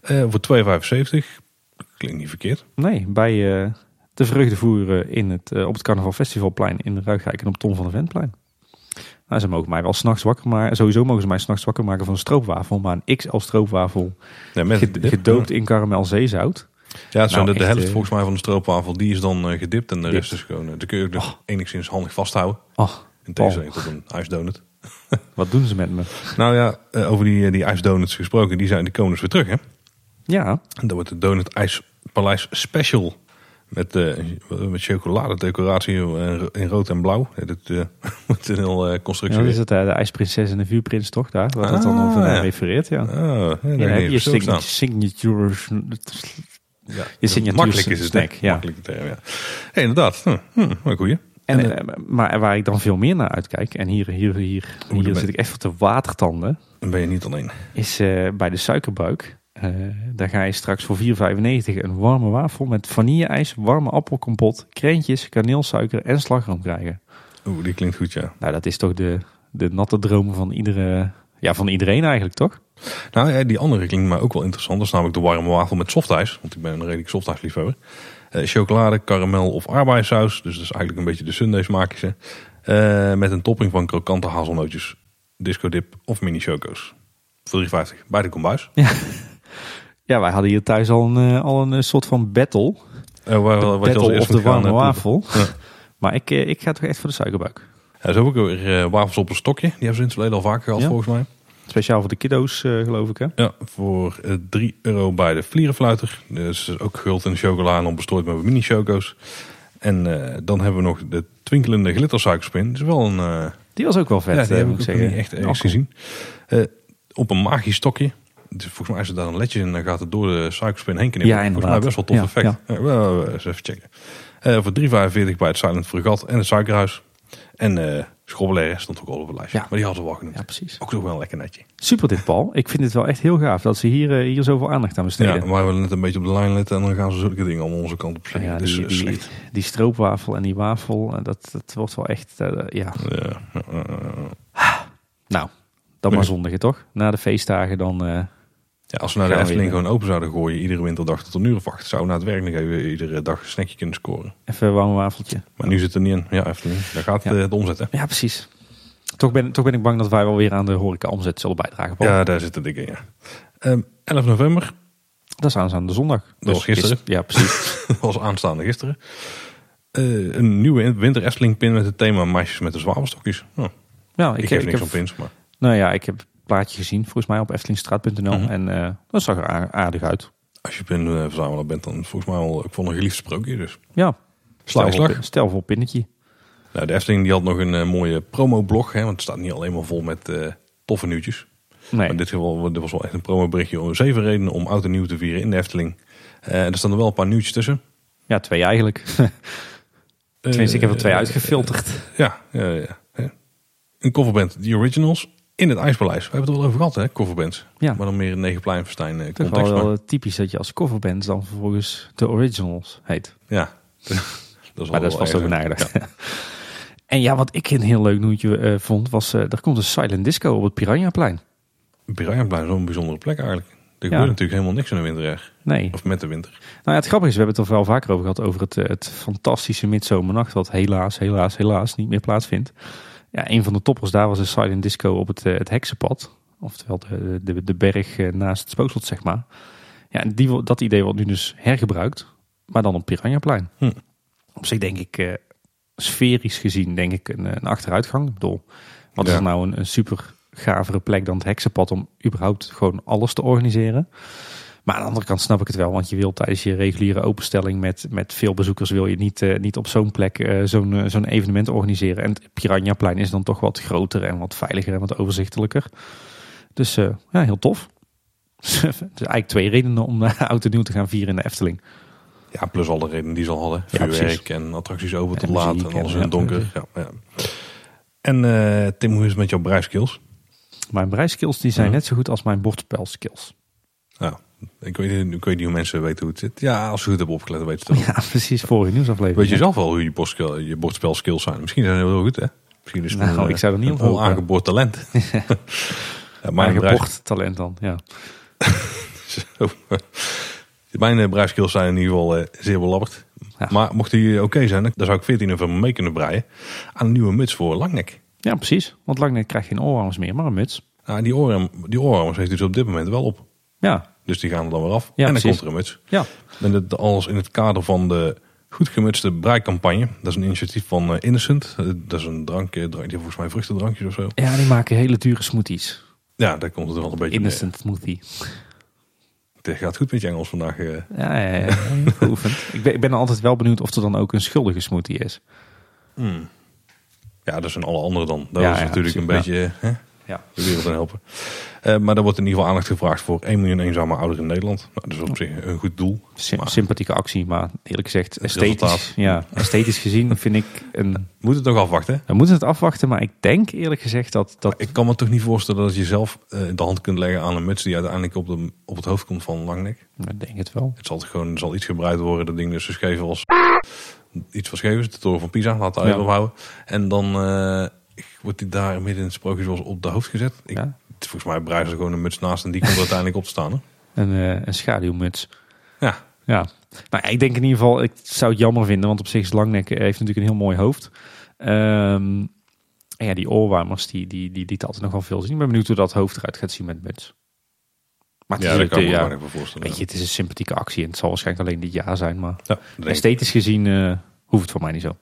Eh, voor 2,75. Klinkt niet verkeerd. Nee, bij eh, de vreugdevoeren in het, eh, op het Carnaval Festivalplein in Ruigrijk en op Tom van de Ventplein. Nou, ze mogen mij wel s'nachts wakker maken. Sowieso mogen ze mij s'nachts wakker maken van een stroopwafel. Maar een XL stroopwafel Ja, met dip. gedoopt in karamel zeezout. Ja, zijn Nou, de, helft volgens mij van de stroopwafel. Die is dan gedipt en de rest is gewoon... dan kun je ook Oh. enigszins handig vasthouden. Oh, In tegenstelling tot een ijsdonut. wat doen ze met me? Nou ja, eh, over die, eh, die ijsdonuts gesproken. Die, zijn, die komen dus weer terug hè. Ja, En dat wordt de Donut IJspaleis Special. Met, eh, met chocoladedecoratie in, rood en blauw. Eh, met een heel constructie. Ja, dat is het, eh, de ijsprinses en de vuurprins toch daar? Waar het dan Ah, over ja. refereert, ja. Oh, ja, heb dan heb je signature. Ja, je makkelijk is het, snack, ja. Makkelijke term, ja. Hey, inderdaad. Hm, hm, goeie. En, En, eh, maar waar ik dan veel meer naar uitkijk, en hier, hier, hier, hier zit ik echt voor te watertanden, Dan ben je niet alleen. is eh, bij de suikerbuik. Eh, daar ga je straks voor 4,95 een warme wafel met vanille-ijs, warme appelkompot, krentjes, kaneelsuiker en slagroom krijgen. Oeh, die klinkt goed, ja. Nou, dat is toch de, de natte droom van, iedere, ja, van iedereen eigenlijk, toch? Nou ja, die andere klinkt mij ook wel interessant. Dat is namelijk de warme wafel met softijs. Want ik ben een redelijk softijsliefhebber. Eh chocolade, karamel of aardbeiensaus. Dus dat is eigenlijk een beetje de Sunday hè. Eh, met een topping van krokante hazelnootjes, disco dip of mini choco's. Voor 3,50 bij de kombuis. Ja, wij hadden hier thuis al een, eh, al een eh, soort van battle. Eh, waar, De wat je als battle of de warme eh, wafel. Ja. Maar ik, eh, ik ga toch echt voor de suikerbuik. Ja, zo heb ik ook weer eh, wafels op een stokje. Die hebben ze in het verleden al vaker gehad Ja. volgens mij. Speciaal voor de kiddo's, eh, geloof ik, hè? Ja, voor eh, 3 euro bij de Vlierenfluiter. Dus ook gehuld in chocola en bestrooid met mini choco's. En eh, dan hebben we nog de twinkelende glittersuikerspin. Dat is wel een... Die was ook wel vet, ja, die heb ik zeggen. niet echt ergens gezien. Op een magisch stokje. Dus volgens mij is er daar een ledje in en dan gaat het door de suikerspin heen knippen. Ja, volgens mij inderdaad. best wel tof Ja, effect. Ja. wel, wel, eens even checken. Voor 3,45 bij het Silent Fregat en het Suikerhuis. En schrobbelair stond ook al op het lijstje. Ja. Maar die hadden we al genoemd. Ja, precies. Ook nog wel lekker netje. Super dit, Paul. Ik vind het wel echt heel gaaf dat ze hier, eh, hier zoveel aandacht aan besteden. Ja, maar we net een beetje op de lijn letten en dan gaan ze zulke dingen allemaal onze kant op zeggen. Ja, dus die, eh, die, slecht. die stroopwafel en die wafel, eh, dat, dat wordt wel echt, ja. Ja. Nou, dan maar zondigen toch? Na de feestdagen dan, Ja, als we naar de Efteling gewoon open zouden gooien, iedere winterdag tot een uur of acht, zou na het werk nog even iedere dag een snackje kunnen scoren. even een warm wafeltje. Maar nu zit het er niet in. Ja, Efteling, daar gaat Ja. eh, de omzet, hè? Ja, precies. Toch ben, toch ben ik bang dat wij wel weer aan de horeca omzet zullen bijdragen, Paul. Ja, daar zit het dik in, ja. Ehm, 11 november, Dat is aanstaande zondag. Dat was gisteren. gister- Ja, precies. dat was aanstaande gisteren. Eh, een nieuwe winter Efteling pin met het thema meisjes met de zwavelstokjes. Oh, Ja, ik, ik, geef ik niks heb, op pins, maar nou ja, ik heb plaatje gezien, volgens mij op eftelingstraat.nl. Mhm. En eh, dat zag er aardig uit. als je pin eh, verzamelaar bent, dan volgens mij wel ook van een geliefd sprookje. Dus Ja, stel voor, stel voor pinnetje. Nou, de Efteling die had nog een eh, mooie promoblog, hè, want het staat niet alleen maar vol met toffe nieuwtjes. Nee, Maar in dit geval dit was wel echt een promoberichtje om zeven redenen om oud en nieuw te vieren in de Efteling. Er staan er wel een paar nieuwtjes tussen. ja, twee eigenlijk. Tenminste, ik heb er twee uitgefilterd. Ja, ja, ja. ja. Een coverband, The Originals, in het IJspaleis. We hebben het er wel over gehad, hè, coverbands. Ja. Maar dan meer in Negenpleinverstein eh, Toch context. wel wel typisch dat je als coverband dan vervolgens de originals heet. ja, dat is Maar dat is vast nagedacht. En ja, wat ik een heel leuk nieuwtje eh, vond, was eh er komt een silent disco op het Piranhaplein. Piranhaplein is een bijzondere plek eigenlijk. Er Ja. gebeurt natuurlijk helemaal niks in de winter. Nee. Of met de winter. Nou ja, het grappige is, we hebben het er wel vaker over gehad, over het, eh, het fantastische midzomernacht, wat helaas, helaas, helaas niet meer plaatsvindt. Ja, een van de toppers daar was een silent disco op het, eh, het heksenpad. Oftewel de, de, de berg eh, naast het spookslot, zeg maar. Ja, en die, dat idee wordt nu dus hergebruikt, maar dan op Piranhaplein. Hm. Op zich denk ik, eh, sferisch gezien, denk ik een, een achteruitgang. Ik bedoel, wat Ja. is nou een, een super gavere plek dan het heksenpad om überhaupt gewoon alles te organiseren. Maar aan de andere kant snap ik het wel, want je wil tijdens je reguliere openstelling met, met veel bezoekers wil je niet, eh, niet op zo'n plek eh, zo'n eh, zo'n evenement organiseren. En het Piranhaplein is dan toch wat groter en wat veiliger en wat overzichtelijker. Dus ja, heel tof. dus eigenlijk twee redenen om oud en nieuw te gaan vieren in de Efteling. Ja, plus alle redenen die ze al hadden. Vuurwerk en attracties open En tot laat en alles en- in het donker. Ja, ja. En Tim, hoe is het met jouw breiskills? Mijn breiskills die zijn net zo goed als mijn bordspelskills. Ja, ik weet, niet- ik weet niet hoe mensen weten hoe het zit. Ja, als ze goed hebben opgelet, dan weten ze het wel. Ja, precies, vorige nieuwsaflevering. Weet je zelf wel hoe je, bordspel, je bordspelskills zijn? Misschien zijn ze heel goed, hè? Misschien is het Nou, een, ik zou er niet een op hopen. onaangeboord talent. ja, brijs, talent dan, ja. Zo. mijn eh, breiskills zijn in ieder geval eh, zeer belabberd. Ja. Maar mocht die oké zijn, dan zou ik 14 november mee kunnen breien aan een nieuwe muts voor Langnek. Ja, precies. Want lang net krijg je geen oorwarmers meer, maar een muts. Nou, die, oorarm, die oorarmers heeft hij dus op dit moment wel op. Ja, Dus die gaan er dan weer af. Ja, en dan precies. komt er een muts. ja. En dat alles in het kader van de goed gemutste breikampagne. Dat is een initiatief van eh, Innocent. Eh, Dat is een drank, eh, drank, die volgens mij vruchtendrankjes of zo. Ja, die maken hele dure smoothies. Ja, daar komt het wel een beetje Innocent smoothie. het gaat goed met je Engels vandaag. Ja, ja, ja, ik, ben, ik ben altijd wel benieuwd of er dan ook een schuldige smoothie is. Hmm. Ja, dat zijn alle anderen dan. Dat Ja, is ja, natuurlijk een beetje hè, Ja. de wereld aan helpen. Eh, maar er wordt in ieder geval aandacht gevraagd voor 1 miljoen eenzame ouderen in Nederland. Nou, dat is op zich een goed doel. Sim- Maar- sympathieke actie, maar eerlijk gezegd, Het esthetisch, ja, esthetisch gezien vind ik een... Moet het nog afwachten. We moeten het afwachten, maar ik denk eerlijk gezegd dat... dat Ik kan me toch niet voorstellen dat je zelf eh, de hand kunt leggen aan een muts die uiteindelijk op, de, op het hoofd komt van Langnek. ik denk het wel. Het zal toch gewoon zal iets gebruikt worden. Dat ding dus gegeven als iets van Schevers, de toren van Pisa, laat daar Ja. houden. En dan eh, wordt die daar midden in het sprookje zoals op de hoofd gezet. Ik, Ja. Volgens mij breiden ze gewoon een muts naast en die komt er uiteindelijk op te staan. Hè? Een, eh, een schaduwmuts. Ja, Ja, nou ik denk in ieder geval, ik zou het jammer vinden, want op zich is Langnek eh, heeft natuurlijk een heel mooi hoofd. Ehm, en ja, die oorwarmers, die, die, die liet altijd nog wel veel zien. Ik ben benieuwd hoe dat hoofd eruit gaat zien met muts. Maar het ja is, dat kan ik ja, weinig voor voorstellen. weet je, het is een sympathieke actie en het zal waarschijnlijk alleen dit jaar zijn, maar Ja, esthetisch gezien eh, hoeft het voor mij niet zo.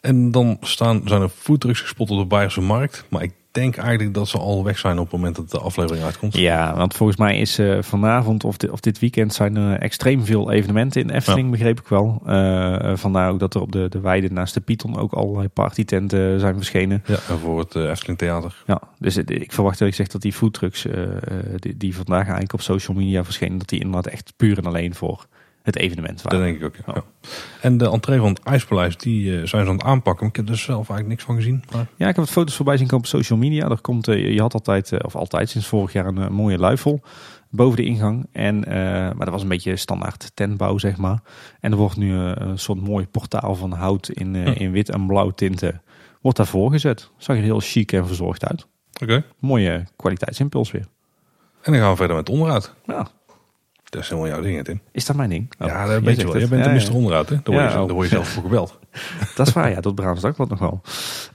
En dan staan, zijn er foodtrucks gespot op de Bayerse markt. Maar ik denk eigenlijk dat ze al weg zijn op het moment dat de aflevering uitkomt. Ja, want volgens mij is eh, vanavond of, dit- of dit weekend zijn er extreem veel evenementen in de Efteling, begreep ik wel. Eh, vandaar ook dat er op de, de weide naast de Python ook allerlei partytenten zijn verschenen. Ja, en voor het Efteling Theater. Ja, dus ik verwacht dat ik zeg dat die foodtrucks uh, die, die vandaag eigenlijk op social media verschenen, dat die inderdaad echt puur en alleen voor het evenement Dat denk ik ook, ja. Ja. En de entree van het IJspaleis, die eh, zijn ze aan het aanpakken. Ik heb er zelf eigenlijk niks van gezien. Maar Ja, ik heb wat foto's voorbij zien komen op social media. Er komt, eh, je had altijd, eh, of altijd sinds vorig jaar, een mooie luifel boven de ingang. En, maar dat was een beetje standaard tentbouw, zeg maar. En er wordt nu een soort mooi portaal van hout in, in wit en blauw tinten. Wordt daarvoor gezet. Zag er heel chic en verzorgd uit. oké. Mooie kwaliteitsimpuls weer. En dan gaan we verder met onderhoud. Ja, Dat is helemaal jouw ding, hè, Tim. is dat mijn ding? Oh, ja, dat weet je wel. het. Je bent de ja. onderhoud, hè? Daar word, je, Ja, oh. daar word je zelf voor gebeld. Dat is waar, ja. Tot Braams Dagblad nog wel.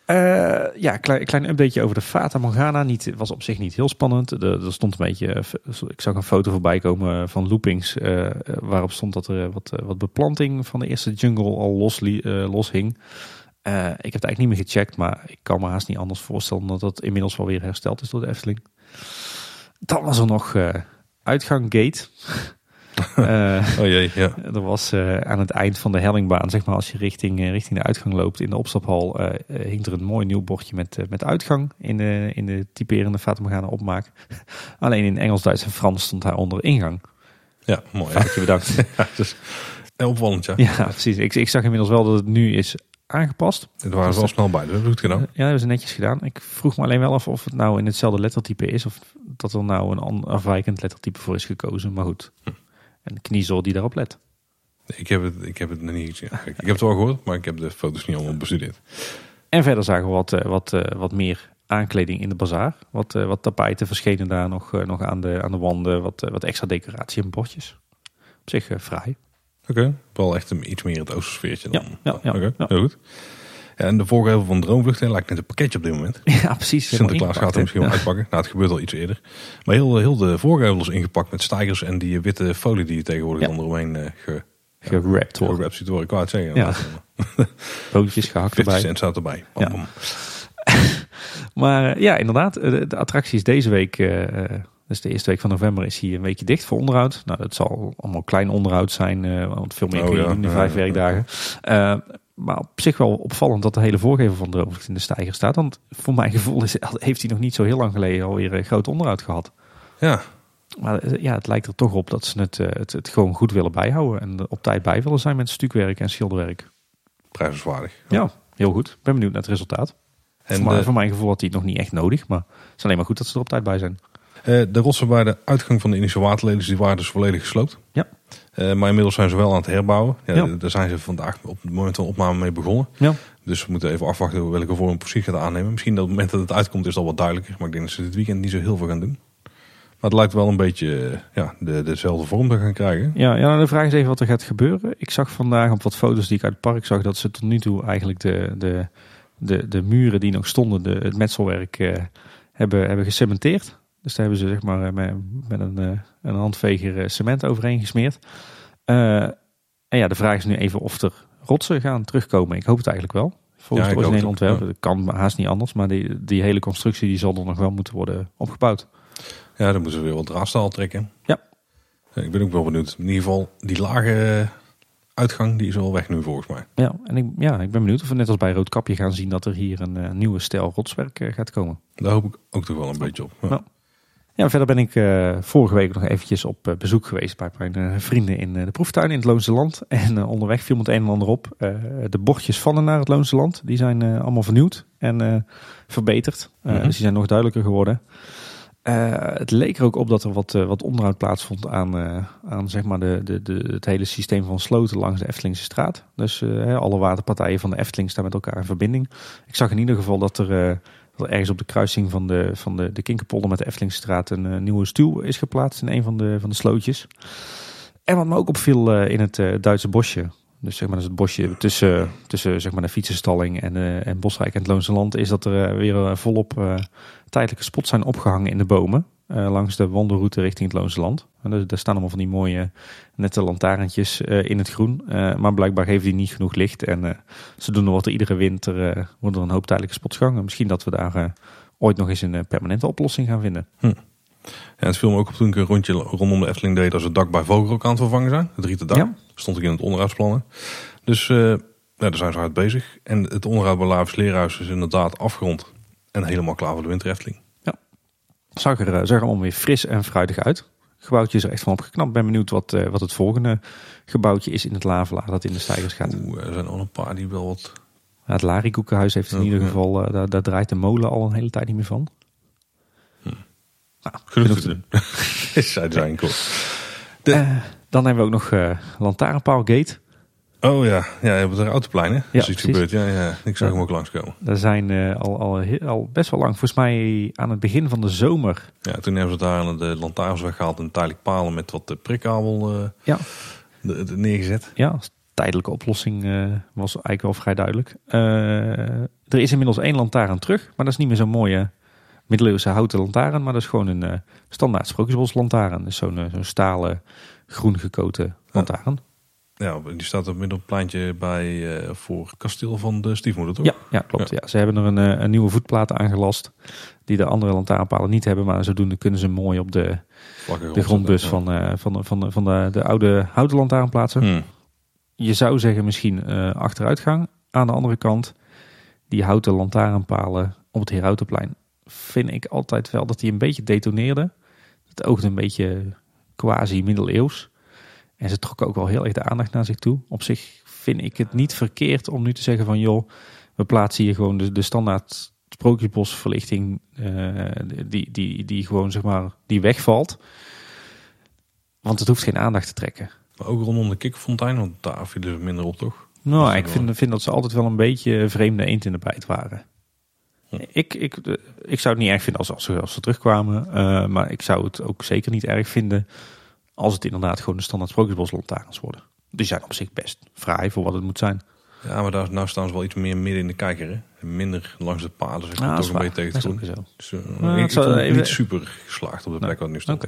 Eh, ja, klein, klein updateje over de Fata Morgana. Niet, was op zich niet heel spannend. Er, stond een beetje... eh, Ik zag een foto voorbij komen van loopings. eh, eh, waarop stond dat er wat, eh, wat beplanting van de eerste jungle al los, eh, hing. Eh, ik heb het eigenlijk niet meer gecheckt. Maar ik kan me haast niet anders voorstellen... dat dat inmiddels wel weer hersteld is door de Efteling. Dan was er nog uitgang gate. Eh, Oh jee, ja. er was eh, aan het eind van de hellingbaan, zeg maar, als je richting, eh, richting de uitgang loopt in de opstaphal, eh, hing er een mooi nieuw bordje met, met uitgang in de, in de typerende Morgana opmaak. Alleen in Engels, Duits en Frans stond daaronder ingang. Ja, mooi. hè? Foutje bedankt. Ja, dus, opvallend, ja. ja, precies. Ik, ik zag inmiddels wel dat het nu is aangepast. Het waren ze wel snel bij, dat ik goed gedaan. Ja, dat hebben ze netjes gedaan. Ik vroeg me alleen wel af of het nou in hetzelfde lettertype is of dat er nou een afwijkend lettertype voor is gekozen. Maar goed, een kniezel die daarop let. Ik heb het, ik heb het nog niet gezien. Ik heb het wel gehoord, maar ik heb de foto's niet allemaal bestudeerd. En verder zagen we wat, eh, wat, eh, wat meer aankleding in de bazaar. Wat, eh, wat tapijten verschenen daar nog, nog aan, de, aan de wanden. Wat, wat extra decoratie en bordjes. Op zich fraai. Oké, wel echt een, iets meer het oostersfeertje dan. Ja, ja, ja, heel goed. Ja, en de voorgevel van Droomvlucht lijkt net een pakketje op dit moment. Ja, precies. Sinterklaas gaat hem misschien wel uitpakken. Nou, het gebeurt al iets eerder. Maar heel, heel de voorgevel is ingepakt met stijgers en die witte folie die je tegenwoordig dan eromheen eh ge, Gerapt worden. gerapt ziet worden. Ik wou het zeggen. Ja. Gehakt 50 erbij. cent staat erbij. Bam, Ja. bam. Maar eh, ja, inderdaad. eh, De, de attractie is deze week, dus de eerste week van november, is hier een weekje dicht voor onderhoud. Nou, dat zal allemaal klein onderhoud zijn, eh, want veel meer Oh, kun je ja. niet in de Ja, vijf ja, werkdagen. Eh, maar op zich wel opvallend dat de hele voorgevel van Droomvlucht in de stijger staat. Want voor mijn gevoel is, heeft hij nog niet zo heel lang geleden alweer een groot onderhoud gehad. Ja, Maar eh, ja, het lijkt er toch op dat ze het, eh, het, het gewoon goed willen bijhouden. En op tijd bij willen zijn met stukwerk en schilderwerk. prijzenswaardig. Ja, heel goed. Ik ben benieuwd naar het resultaat. En voor, de, voor mijn gevoel had hij het nog niet echt nodig. Maar het is alleen maar goed dat ze er op tijd bij zijn. Eh, de rotsen bij de uitgang van de Indische waterlelies die waren dus volledig gesloopt. Ja. Eh, maar inmiddels zijn ze wel aan het herbouwen. Ja, Ja. Daar zijn ze vandaag op het moment van opname mee begonnen. Ja. Dus we moeten even afwachten welke vorm precies gaat aannemen. Misschien dat op het moment dat het uitkomt is al wat duidelijker. Maar ik denk dat ze dit weekend niet zo heel veel gaan doen. Maar het lijkt wel een beetje eh, ja, de, dezelfde vorm te gaan krijgen. Ja, ja, nou, de vraag is even wat er gaat gebeuren. Ik zag vandaag op wat foto's die ik uit het park zag... dat ze tot nu toe eigenlijk de, de, de, de muren die nog stonden... De, het metselwerk eh, hebben, hebben gecementeerd. Dus daar hebben ze zeg maar eh, met, met een, eh, een handveger eh, cement overheen gesmeerd. En ja, de vraag is nu even of er rotsen gaan terugkomen. Ik hoop het eigenlijk wel. Volgens Ja, het originele ontwerp. Dat kan haast niet anders. Maar die, die hele constructie die zal er nog wel moeten worden opgebouwd. Ja, dan moeten we weer wat draadstaal trekken. Ja. Ik ben ook wel benieuwd. In ieder geval, die lage uitgang die is wel weg nu volgens mij. Ja, en ik, ja, ik ben benieuwd of we net als bij Roodkapje gaan zien dat er hier een nieuwe stijl rotswerk gaat komen. Daar hoop ik ook toch wel een beetje op. Ja. Ja. Ja, verder ben ik eh, vorige week nog eventjes op eh, bezoek geweest bij mijn eh, vrienden in de proeftuin in het Loonse Land. En onderweg viel me het een en ander op. De bochtjes van en naar het Loonse Land, die zijn allemaal vernieuwd en verbeterd. Mhm. Dus die zijn nog duidelijker geworden. Het leek er ook op dat er wat, wat onderhoud plaatsvond aan, aan zeg maar de, de, de, het hele systeem van sloten langs de Eftelingse straat. Dus alle waterpartijen van de Efteling staan met elkaar in verbinding. Ik zag in ieder geval dat er, dat er ergens op de kruising van de, van de, de Kinkerpolder met de Eftelingstraat een eh, nieuwe stuw is geplaatst in een van de, van de slootjes. En wat me ook opviel eh, in het eh, Duitse bosje, dus zeg maar dat het bosje tussen, tussen zeg maar de fietsenstalling en, en Bosrijk en het Loonse Land, is dat er weer volop tijdelijke spots zijn opgehangen in de bomen. Eh, langs de wandelroute richting het Loonse Land. En daar, daar staan allemaal van die mooie nette lantaarntjes eh, in het groen. Eh, maar blijkbaar geven die niet genoeg licht. En ze doen er wat er iedere winter worden er een hoop tijdelijke spots gehangen. Misschien dat we daar ooit nog eens een permanente oplossing gaan vinden. Ja, het viel me ook op toen ik een rondje rondom de Efteling deed als het dak bij Vogelrok aan het vervangen zijn. Het rieten dak. Ja. Stond ik in het onderhoudsplannen. Dus daar zijn ze hard bezig. En het onderhoud bij Lavis Leerhuis is inderdaad afgerond. En helemaal klaar voor de winter Efteling. Zag er, eh, zag er allemaal weer fris en fruitig uit. Het gebouwtje is er echt van opgeknapt. Ben benieuwd wat, eh, wat het volgende gebouwtje is in het Lavelaar dat in de stijgers gaat. Oeh, er zijn al een paar die wel wat... Ja, het Larikoekenhuis heeft in ieder geval, eh, daar, daar draait de molen al een hele tijd niet meer van. Nou, Genoeg te doen. Zij zijn cool. De- dan hebben we ook nog eh Lantaarnpaalgate. Oh ja, ja, je hebt er autoplein hè? Ja, is iets gebeurd. Ja, ja, ik zag hem ook langskomen. Daar zijn eh, al, al, al best wel lang, volgens mij aan het begin van de zomer. Ja, toen hebben ze daar de lantaarns weggehaald en tijdelijk palen met wat eh, prikkabel eh, Ja. de- de- neergezet. Ja, tijdelijke oplossing was eigenlijk wel vrij duidelijk. Er is inmiddels één lantaarn terug, maar dat is niet meer zo'n mooie middeleeuwse houten lantaarn. Maar dat is gewoon een standaard sprookjesboslantaarn. Dus zo'n zo'n stalen, groen gekoten lantaarn. Ja, die staat op pleintje bij eh, voor kasteel van de stiefmoeder, toch? Ja, ja klopt. Ja. Ze hebben er een, eh, een nieuwe voetplaat aangelast. Die de andere lantaarnpalen niet hebben. Maar zodoende kunnen ze mooi op de, de grondbus ja. van, eh, van, de, van, de, van de, de oude houten lantaarn plaatsen. Hmm. Je zou zeggen misschien achteruitgang. Aan de andere kant, die houten lantaarnpalen op het Herautenplein vind ik altijd wel dat die een beetje detoneerden. Het oogde een beetje quasi middeleeuws. En ze trokken ook wel heel erg de aandacht naar zich toe. Op zich vind ik het niet verkeerd om nu te zeggen van joh, we plaatsen hier gewoon de, de standaard sprookjesbosverlichting eh, die, die, die gewoon zeg maar, die wegvalt. Want het hoeft geen aandacht te trekken. Maar ook rondom de kikkerfontein, want daar vielen ze minder op, toch? Nou, ik vind, vind dat ze altijd wel een beetje vreemde eend in de bijt waren. Hm. Ik, ik, ik zou het niet erg vinden als, als, ze, als ze terugkwamen. eh, maar ik zou het ook zeker niet erg vinden als het inderdaad gewoon de standaard sprookjesboslantaarns worden. Die zijn op zich best fraai voor wat het moet zijn. Ja, maar daar nou staan ze wel iets meer midden in de kijker, hè? Minder langs de paden, zeg maar, dat toch een beetje tegen Dat het groen. zo. Dus, Nou, ik, even- niet super geslaagd op de plek waar het nu Oké.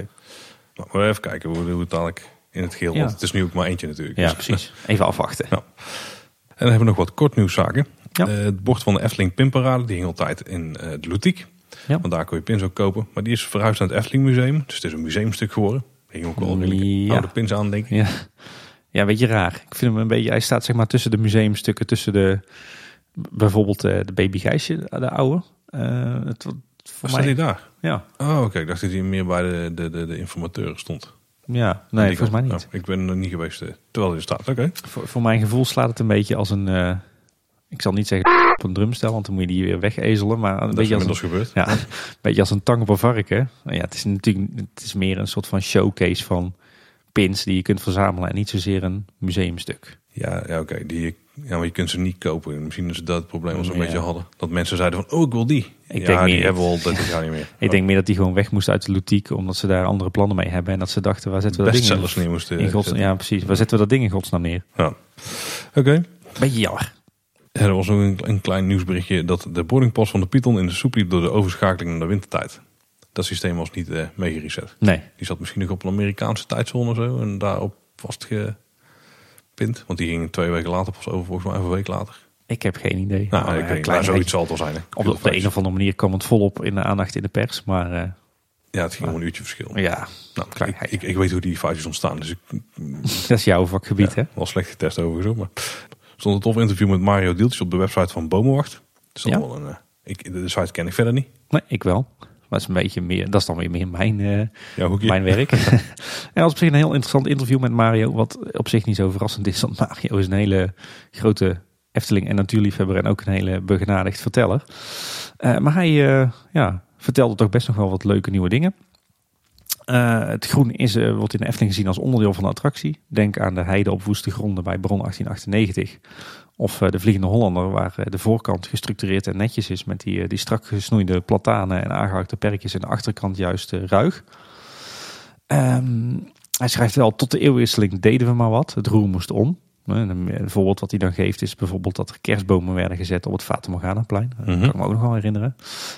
stond. Maar we even kijken hoe, het dadelijk in het geheel Ja. wordt. Het is nu ook maar eentje natuurlijk. Ja, Dus- precies. Even afwachten. Ja. En dan hebben we nog wat kort nieuwszaken. Ja. Eh, het bord van de Efteling Pinparade, die hing altijd in eh de Lutiek. Ja. Want daar kon je pins ook kopen. Maar die is verhuisd naar het Efteling Museum. Dus het is een museumstuk geworden. Hing ook wel redelijk Ja. oude pins aan, denk ik. Ja. ja, een beetje raar. Ik vind hem een beetje. Hij staat zeg maar tussen de museumstukken, tussen de. Bijvoorbeeld eh, de Baby Gijsje, de oude. Eh, het, voor Waar staat hij daar? Ja, Oh, oké. Ik dacht dat hij meer bij de, de, de, de informateur stond. ja. nee, volgens mij niet. Oh, ik ben er niet geweest eh, terwijl hij staat. Oké. Voor, voor mijn gevoel slaat het een beetje als een. Ik zal niet zeggen op een drumstel, want dan moet je die weer wegezelen. Maar een Dat is beetje als een, inmiddels gebeurd. ja, een beetje als een tang op een varken. Nou ja, het is natuurlijk het is meer een soort van showcase van pins die je kunt verzamelen en niet zozeer een museumstuk. Ja, ja oké. Die Ja, maar je kunt ze niet kopen. Misschien is dat het probleem wat een Ja. beetje hadden. Dat mensen zeiden van, oh, ik wil die. Ik ja, denk die meer- hebben we al 30 jaar niet meer. Ik denk meer dat die gewoon weg moest uit de ludiek, omdat ze daar andere plannen mee hebben. En dat ze dachten, waar zetten we dat ding neer moesten in godsnaam, ja, precies. Waar zetten we dat ding in godsnaam neer? Ja. Oké. Beetje jammer. Er was nog een, een klein nieuwsberichtje dat de boardingpas van de Python in de soep liep door de overschakeling naar de wintertijd. Dat systeem was niet eh meegereset. Nee. Die zat misschien nog op een Amerikaanse tijdzone of zo en daarop vastgepind. Want die ging twee weken later pas over, volgens mij, of een week later. Ik heb geen idee. Nou, Maar, ik eh, weet maar zoiets zal het wel zijn. hè. Op de, op de een of andere manier kwam het volop in de aandacht in de pers. Maar eh, Ja, het ging om een uurtje verschil. Ja, Nou, Klein- ik, ik, ik weet hoe die foutjes ontstaan, dus ik dat is jouw vakgebied, hè? wel slecht getest overigens. ook, Maar stond een tof interview met Mario Dieltjes op de website van Bomenwacht. Dus dat Ja. wel een, eh, ik, de site ken ik verder niet. Nee, ik wel. Maar dat is een beetje meer, dat is dan weer meer mijn, eh, Ja, mijn werk. en was op zich een heel interessant interview met Mario. Wat op zich niet zo verrassend is. Want Mario is een hele grote Efteling en natuurliefhebber. En ook een hele begenadigd verteller. Eh, maar hij ja, vertelde toch best nog wel wat leuke nieuwe dingen. Eh, het groen is, eh, wordt in de Efteling gezien als onderdeel van de attractie. Denk aan de heide op woeste gronden bij Bron 1898. Of eh, de Vliegende Hollander, waar de voorkant gestructureerd en netjes is. Met die, die strak gesnoeide platanen en aangehakte perkjes. En de achterkant juist ruig. Ehm, hij schrijft wel, tot de eeuwwisseling deden we maar wat. Het roer moest om. Eh, Een een voorbeeld wat hij dan geeft is bijvoorbeeld dat er kerstbomen werden gezet op het Fata Morgana-plein. Dat Mhm. kan ik me ook nog wel herinneren.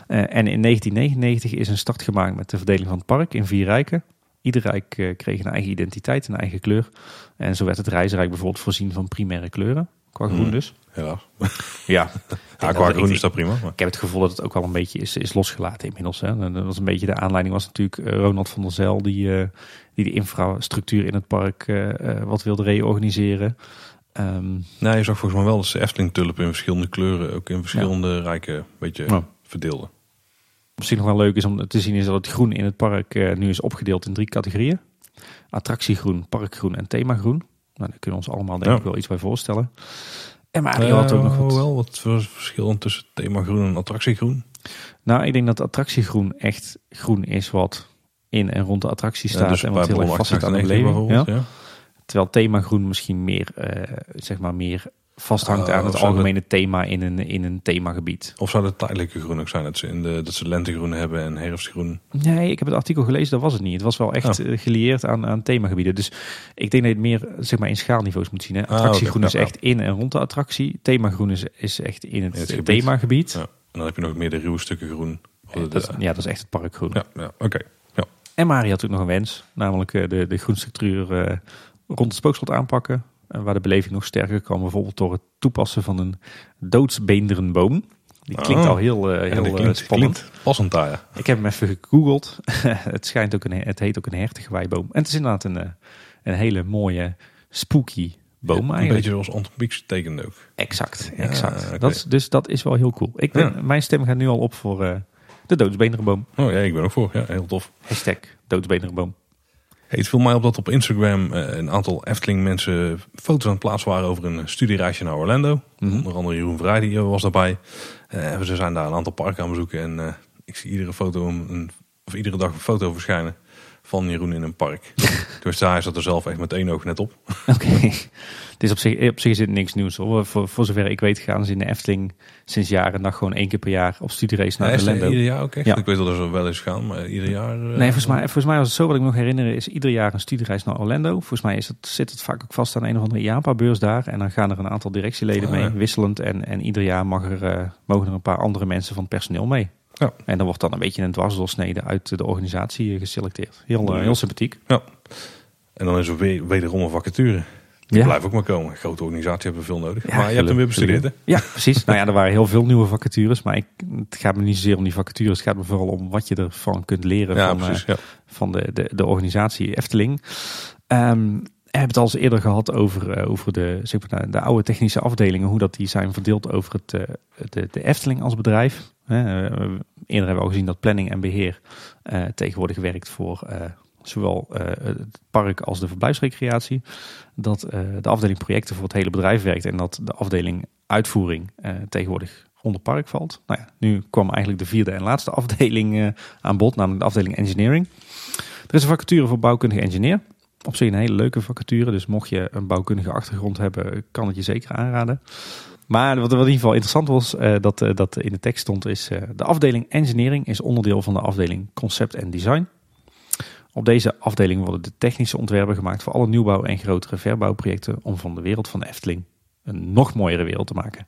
Eh, en in 1999 is een start gemaakt met de verdeling van het park in vier rijken. Ieder rijk eh, kreeg een eigen identiteit, een eigen kleur. En zo werd het reisrijk bijvoorbeeld voorzien van primaire kleuren. Qua groen Mhm. dus. Helaas. Ja, Ja, qua groen is dat prima. Maar. ik heb het gevoel dat het ook wel een beetje is, is losgelaten inmiddels. Hè. En Dat was een beetje de aanleiding was natuurlijk eh, Ronald van der Zijl die, eh, die de infrastructuur in het park eh, eh, wat wilde reorganiseren. Ehm, Nee, je zag volgens mij wel dat ze Efteling tulpen in verschillende kleuren, ook in verschillende rijken, een beetje Ja. verdeelden. misschien nog wel leuk is om te zien is dat het groen in het park eh, nu is opgedeeld in drie categorieën. Attractiegroen, parkgroen en themagroen. Nou, daar kunnen we ons allemaal denk Ja. ik wel iets bij voorstellen. En Mario had ook nog Eh, wat... wel wat verschil tussen thema groen en attractiegroen. Nou, ik denk dat attractiegroen echt groen is wat in en rond de attractie staat. Dus en wat heel erg vast zit aan de 1898 beleving. Ja? bijvoorbeeld. Ja. Terwijl themagroen misschien meer, eh, zeg maar meer vasthangt Oh, aan het dat- algemene thema in een, in een themagebied. Of zou het tijdelijke groen ook zijn? Dat ze, in de, dat ze lentegroen hebben en herfstgroen. Nee, ik heb het artikel gelezen, dat was het niet. Het was wel echt Oh. eh, gelieerd aan, aan themagebieden. Dus ik denk dat je het meer zeg maar, in schaalniveaus moet zien. Hè. Ah, Attractiegroen is echt in en rond de attractie. Themagroen is, is echt in het, In het eh, gebied. themagebied. Ja. En dan heb je nog meer de ruwe stukken groen. Ja, dat, is- ja, dat is echt het parkgroen. ja, ja, oké. Ja. En Mario had ook nog een wens. Namelijk eh, de, de groenstructuur eh, rond het spookslot aanpakken. Waar de beleving nog sterker kan. Bijvoorbeeld door het toepassen van een doodsbeendrenboom. Die klinkt Ah. al heel, eh, heel eh, klinkt, spannend. klinkt passend daar, ja. Ik heb hem even gegoogeld. het, schijnt ook een, het heet ook een hertengewaaiboom. En het is inderdaad een, eh, een hele mooie spooky boom Een eigenlijk. beetje zoals tekende ook. Exact, Ja, exact. Dat is, dus dat is wel heel cool. Ik ben, Ja. Mijn stem gaat nu al op voor eh, de doodsbeendrenboom. Oh ja, ik ben ook voor. Ja, heel tof. Hashtag doodsbeendrenboom. Het viel mij op dat op Instagram eh, een aantal Efteling mensen foto's aan het plaatsen waren over een studiereisje naar Orlando. Mhm. Onder andere Jeroen Vrij die was daarbij. Eh, ze zijn daar een aantal parken aan bezoeken en eh, ik zie iedere foto een- of iedere dag een foto verschijnen van Jeroen in een park. dus daar zat er zelf echt met één oog net op. Oké. Het is op zich, op zich is het niks nieuws hoor. Voor, voor zover ik weet gaan ze in de Efteling sinds jaren en dag gewoon één keer per jaar op studiereis naar Ja, Orlando. ieder jaar ook echt? Ja. Ik weet dat er zo wel eens gaan, maar ieder jaar... eh, Nee, volgens mij, volgens mij was het zo, wat ik me nog herinner, is ieder jaar een studiereis naar Orlando. Volgens mij is het, zit het vaak ook vast aan een of andere IAPA-beurs daar. En dan gaan er een aantal directieleden Ah, mee, ja. wisselend. En, en ieder jaar mag er, eh, mogen er een paar andere mensen van het personeel mee. Ja. En dan wordt dan een beetje een dwarsdoorsnede uit de organisatie eh, geselecteerd. Heel, eh, heel sympathiek. Ja. En dan is er weer, wederom een vacature. Die Ja. blijft ook maar komen. Grote organisatie hebben we veel nodig. Ja, maar je hebt hem weer bestudeerd, hè? Ja, precies. nou ja, er waren heel veel nieuwe vacatures. Maar ik, het gaat me niet zozeer om die vacatures. Het gaat me vooral om wat je ervan kunt leren Ja, van, eh, precies. Van de, de, de organisatie Efteling. We hebben het al eens eerder gehad over, eh, over de, de, de oude technische afdelingen. Hoe dat die zijn verdeeld over het, eh, de, de Efteling als bedrijf. Eh, eerder hebben we al gezien dat planning en beheer eh, tegenwoordig werkt voor zowel het park als de verblijfsrecreatie. Dat de afdeling projecten voor het hele bedrijf werkt. En dat de afdeling uitvoering tegenwoordig onder park valt. Nou ja, nu kwam eigenlijk de vierde en laatste afdeling aan bod, namelijk de afdeling engineering. Er is een vacature voor bouwkundige engineer. Op zich een hele leuke vacature, dus mocht je een bouwkundige achtergrond hebben, kan het je zeker aanraden. Maar wat, in ieder geval interessant was, eh, dat, eh, dat in de tekst stond, is eh, de afdeling engineering is onderdeel van de afdeling concept en design. Op deze afdeling worden de technische ontwerpen gemaakt voor alle nieuwbouw en grotere verbouwprojecten om van de wereld van de Efteling een nog mooiere wereld te maken.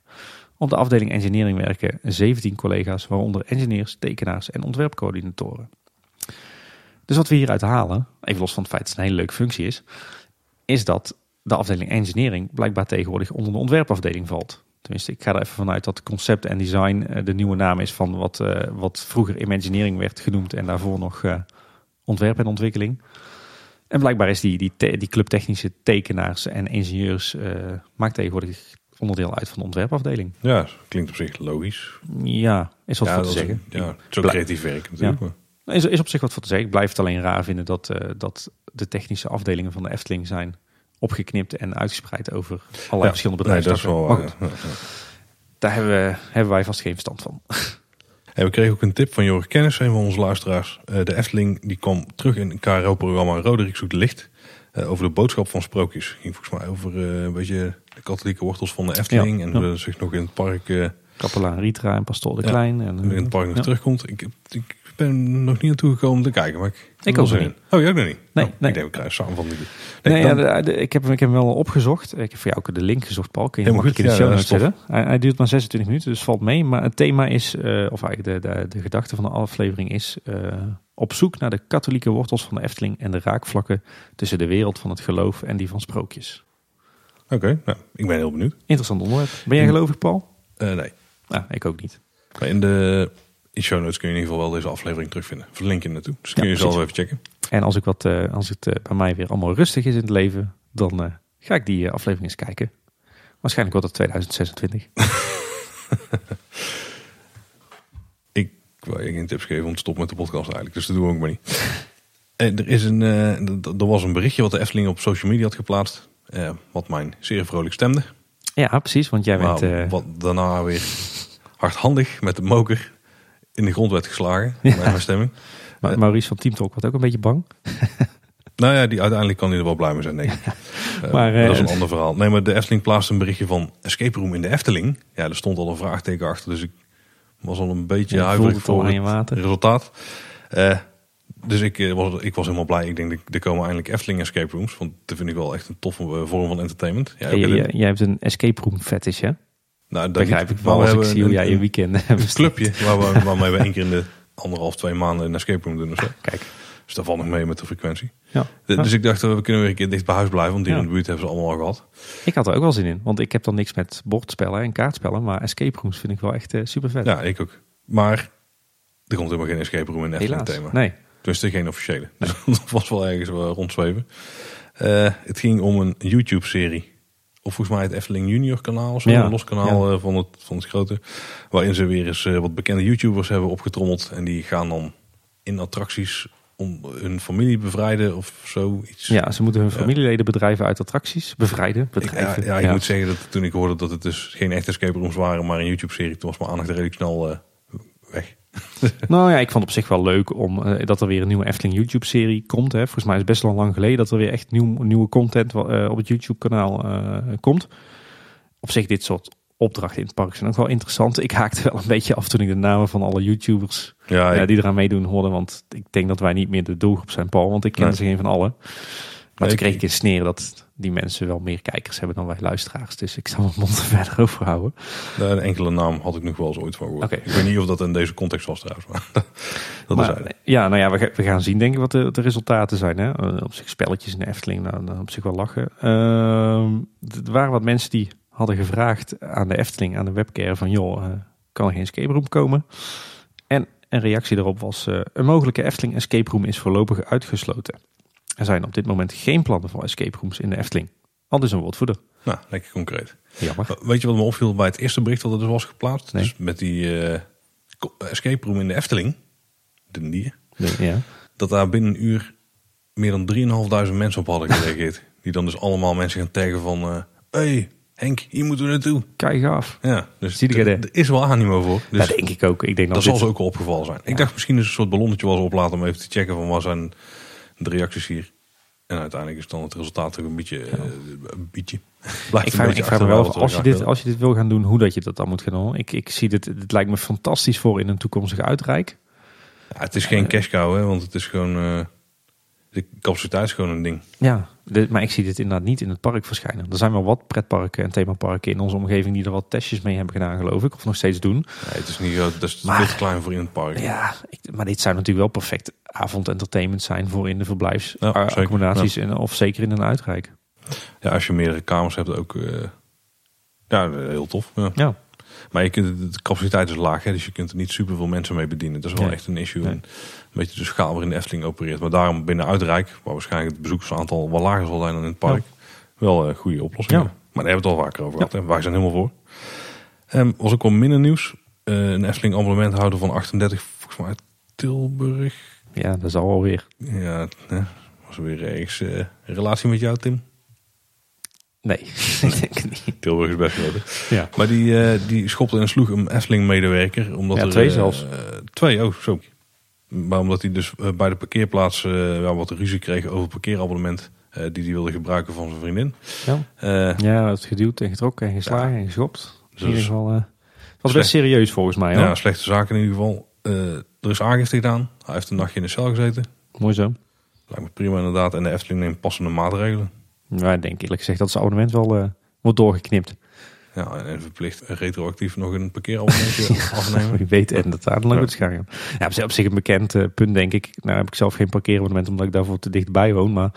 Op de afdeling engineering werken 17 collega's, waaronder engineers, tekenaars en ontwerpcoördinatoren. Dus wat we hieruit halen, even los van het feit dat het een hele leuke functie is, is dat de afdeling engineering blijkbaar tegenwoordig onder de ontwerpafdeling valt. Tenminste, ik ga er even vanuit dat concept en design eh, de nieuwe naam is van wat, eh, wat vroeger imagineering werd genoemd en daarvoor nog eh, ontwerp en ontwikkeling. En blijkbaar is die, die, te- die club technische tekenaars en ingenieurs maakt tegenwoordig onderdeel uit van de ontwerpafdeling. Ja, klinkt op zich logisch. Ja, is wat ja, voor te is- zeggen. Ja, het is ook creatief werk natuurlijk. Ja. Is, is op zich wat voor te zeggen. Ik blijf het alleen raar vinden dat, eh, dat de technische afdelingen van de Efteling zijn opgeknipt en uitgespreid over allerlei Ja, verschillende nee, dat is bedrijven. wel maar waar, goed, ja. Ja, daar hebben, we, hebben wij vast geen verstand van. En we kregen ook een tip van Joris Kennis, een van onze luisteraars. Eh, de Efteling die kwam terug in een KRO-programma Roderick zoekt licht. eh, over de boodschap van sprookjes. ging volgens mij over een beetje de katholieke wortels van de Efteling. En hoe dat zich nog in het park, Kapelaan Ritra en Pastoor de Klein. En, in het park nog terugkomt. Ik, ik ben nog niet naartoe gekomen om te kijken. Maar ik, Ik ook in. Oh, je ook nog niet? Nee, Oh, nee. Ik denk, krijgen samen van die. Nee, dan- ja, de- de- ik, heb, hem- ik heb hem wel opgezocht. Ik heb voor jou ook de link gezocht, Paul. Kun je hem Helemaal makkelijk in de goed, show ja, zetten. Hij, hij duurt maar 26 minuten, dus valt mee. Maar het thema is, eh, of eigenlijk de, de, de gedachte van de aflevering is... eh, op zoek naar de katholieke wortels van de Efteling... en de raakvlakken tussen de wereld van het geloof en die van sprookjes. Oké, nou, ik ben heel benieuwd. Interessant onderwerp. Ben jij gelovig, Paul? Eh, nee. Nou, ik ook niet. Maar in de in show notes kun je in ieder geval wel deze aflevering terugvinden. Verlink je naartoe. Dus kun je zelf even checken. En als, ik wat, eh, als het eh, bij mij weer allemaal rustig is in het leven... dan eh, ga ik die aflevering eens kijken. Waarschijnlijk wordt het 2026. Ik wou je geen tips geven om te stoppen met de podcast eigenlijk. Dus dat doen we ook maar niet. En er, is een, er was een berichtje wat de Efteling op social media had geplaatst. wat mij zeer vrolijk stemde. Ja, precies. Want jij bent... Maar eh, wat daarna weer hardhandig met de moker in de grond werd geslagen. Bij mijn stemming. Ma- Eh. Maurice van Team Talk wordt ook een beetje bang. Nou ja, die, uiteindelijk kan hij er wel blij mee zijn, denk ik. Eh, Maar, dat is eh, een ander verhaal. Nee, maar de Efteling plaatste een berichtje van Escape Room in de Efteling. Ja, er stond al een vraagteken achter, dus ik was al een beetje Ja, huiverig voor het water. resultaat. Dus ik, was, ik was helemaal blij. Ik denk, dat er komen eindelijk Efteling Escape Rooms. Want dat vind ik wel echt een toffe vorm van entertainment. Ja, Jij, jij- jij hebt een escape room fetish, hè? Nou, dat Begrijp ik wel we als ik zie hoe jij je een- weekend Een clubje waar we, waarmee we één keer in de anderhalf, twee maanden een escape room doen of zo. Kijk, Dus daar valt nog mee met de frequentie. ja. De-. Dus ik dacht, eh, we kunnen weer een keer dicht bij huis blijven. Want hier Ja. in de buurt hebben ze allemaal al gehad. Ik had er ook wel zin in, want ik heb dan niks met bordspellen en kaartspellen, maar escape rooms vind ik wel echt super vet. Ja, ik ook. Maar er komt helemaal geen escape room in Efteling Helaas. thema. Nee. Tenminste, geen officiële. Dus dat was wel ergens wel rondzweven. Eh, het ging om een YouTube-serie. Of volgens mij het Efteling Junior kanaal. Of zo, Ja, los kanaal eh, van, het, van het grote. Waarin ze weer eens eh, wat bekende YouTubers hebben opgetrommeld. En die gaan dan in attracties om hun familie bevrijden of zoiets. Ja, ze moeten hun familieleden bedrijven uit attracties bevrijden. Ik, ja, ik moet zeggen dat toen ik hoorde dat het dus geen echte escape rooms waren, maar een YouTube-serie, toen was mijn aandacht redelijk snel eh, weg. Nou ja, ik vond het op zich wel leuk om eh, dat er weer een nieuwe Efteling YouTube-serie komt. Hè. Volgens mij is het best wel lang geleden dat er weer echt nieuw, nieuwe content eh, op het YouTube-kanaal eh, komt. Op zich, dit soort opdrachten in het park zijn ook wel interessant. Ik haakte wel een beetje af toen ik de namen van alle YouTubers Ja, ik- die eraan meedoen hoorde. Want ik denk dat wij niet meer de doelgroep zijn, Paul. Want ik ken Nee. ze geen van allen. Maar toen kreeg ik- in sneren dat die mensen wel meer kijkers hebben dan wij luisteraars. Dus ik zal mijn mond er verder over houden. de, een enkele naam had ik nog wel eens ooit van gehoord. Ik weet niet of dat in deze context was trouwens, maar dat is Maar, eigenlijk. ja, nou ja, we gaan zien denk ik wat de, de resultaten zijn. Hè? Eh, Op zich spelletjes in de Efteling, nou, dan op zich wel lachen. Ehm, er waren wat mensen die hadden gevraagd aan de Efteling, aan de webcare van... joh, eh, kan er geen escape room komen? En een reactie daarop was... eh, een mogelijke Efteling escape room is voorlopig uitgesloten. Er zijn op dit moment geen plannen voor escape rooms in de Efteling. Al dus een woordvoerder. Nou, lekker concreet. Jammer. Weet je wat me opviel bij het eerste bericht dat er dus was geplaatst? Nee. Dus met die ko- escape room in de Efteling, de Nier, Ja. dat daar binnen een uur meer dan 3.500 mensen op hadden gereageerd. die dan dus allemaal mensen gaan taggen van... eh hey, Henk, hier moeten we naartoe. Kijk gaaf. Ja, dus Zie er, er is wel animo voor. Dus dat denk ik ook. Ik denk dat, dat zal ze ook wel opgevallen zijn. Ik dacht misschien is een soort ballonnetje was oplaten om even te checken van waar zijn de reacties hier. En uiteindelijk is dan het resultaat ook een beetje, eh, een beetje. Blijft Ik een vraag, beetje ik vraag me wel af, als je, dit, als je dit wil gaan doen, hoe dat je dat dan moet gaan doen. Ik, ik zie dit, het lijkt me fantastisch voor in een toekomstige uitreik. Ja, het is geen cash cow, hè, want het is gewoon. Eh, de capaciteit is gewoon een ding. Ja, maar ik zie dit inderdaad niet in het park verschijnen. Er zijn wel wat pretparken en themaparken in onze omgeving die er wat testjes mee hebben gedaan, geloof ik. Of nog steeds doen. Nee, het is niet groot, dat is Maar- te klein voor in het park. Ja, ik, maar dit zou natuurlijk wel perfect avondentertainment zijn voor in de Ja, verblijfsaccommodaties. en of zeker in een uitrijk. Ja, als je meerdere kamers hebt, ook. eh, ja, heel tof. Ja. Ja. Maar je kunt, de capaciteit is laag, hè, dus je kunt er niet super veel mensen mee bedienen. Dat is wel Nee. echt een issue. Nee. En een beetje de schaal waarin de Efteling opereert. Maar daarom binnen Uitrijk, waar waarschijnlijk het bezoekersaantal wel lager zal zijn dan in het park, wel een goede oplossing. Ja. Maar daar hebben we het al vaker over gehad. Hè. Wij zijn helemaal voor. Ehm was ook wel minder nieuws. Eh, een Efteling abonnementhouder van 38, volgens mij Tilburg. Ja, dat zal wel weer. Ja, hè, was er weer ergens eh, een relatie met jou, Tim. Nee, ik denk niet. Tilburg is best groot. Ja. Maar die, eh, die schopte en sloeg een Efteling-medewerker. Omdat Ja, er, twee eh, zelfs. eh, twee, oh zo. Maar omdat hij dus eh, bij de parkeerplaats eh, ja, wat ruzie kreeg over het parkeerabonnement. eh, die hij wilde gebruiken van zijn vriendin. Ja. Ja, het geduwd en getrokken en geslagen en geschopt. Dus in ieder geval. het was best serieus volgens mij. Hoor. ja, slechte zaken in ieder geval. Er is aangifte gedaan. Hij heeft een nachtje in de cel gezeten. Mooi zo. Lijkt me prima inderdaad. En de Efteling neemt passende maatregelen. Maar ik denk eerlijk gezegd dat zijn abonnement wel wordt doorgeknipt. Ja, en, verplicht retroactief nog een parkeerabonnementje afnemen. Wie weet en dat ook Ja. het. Ja, op zich- op zich een bekend eh, punt denk ik. Nou heb ik zelf geen parkeerabonnement omdat ik daarvoor te dichtbij woon. Maar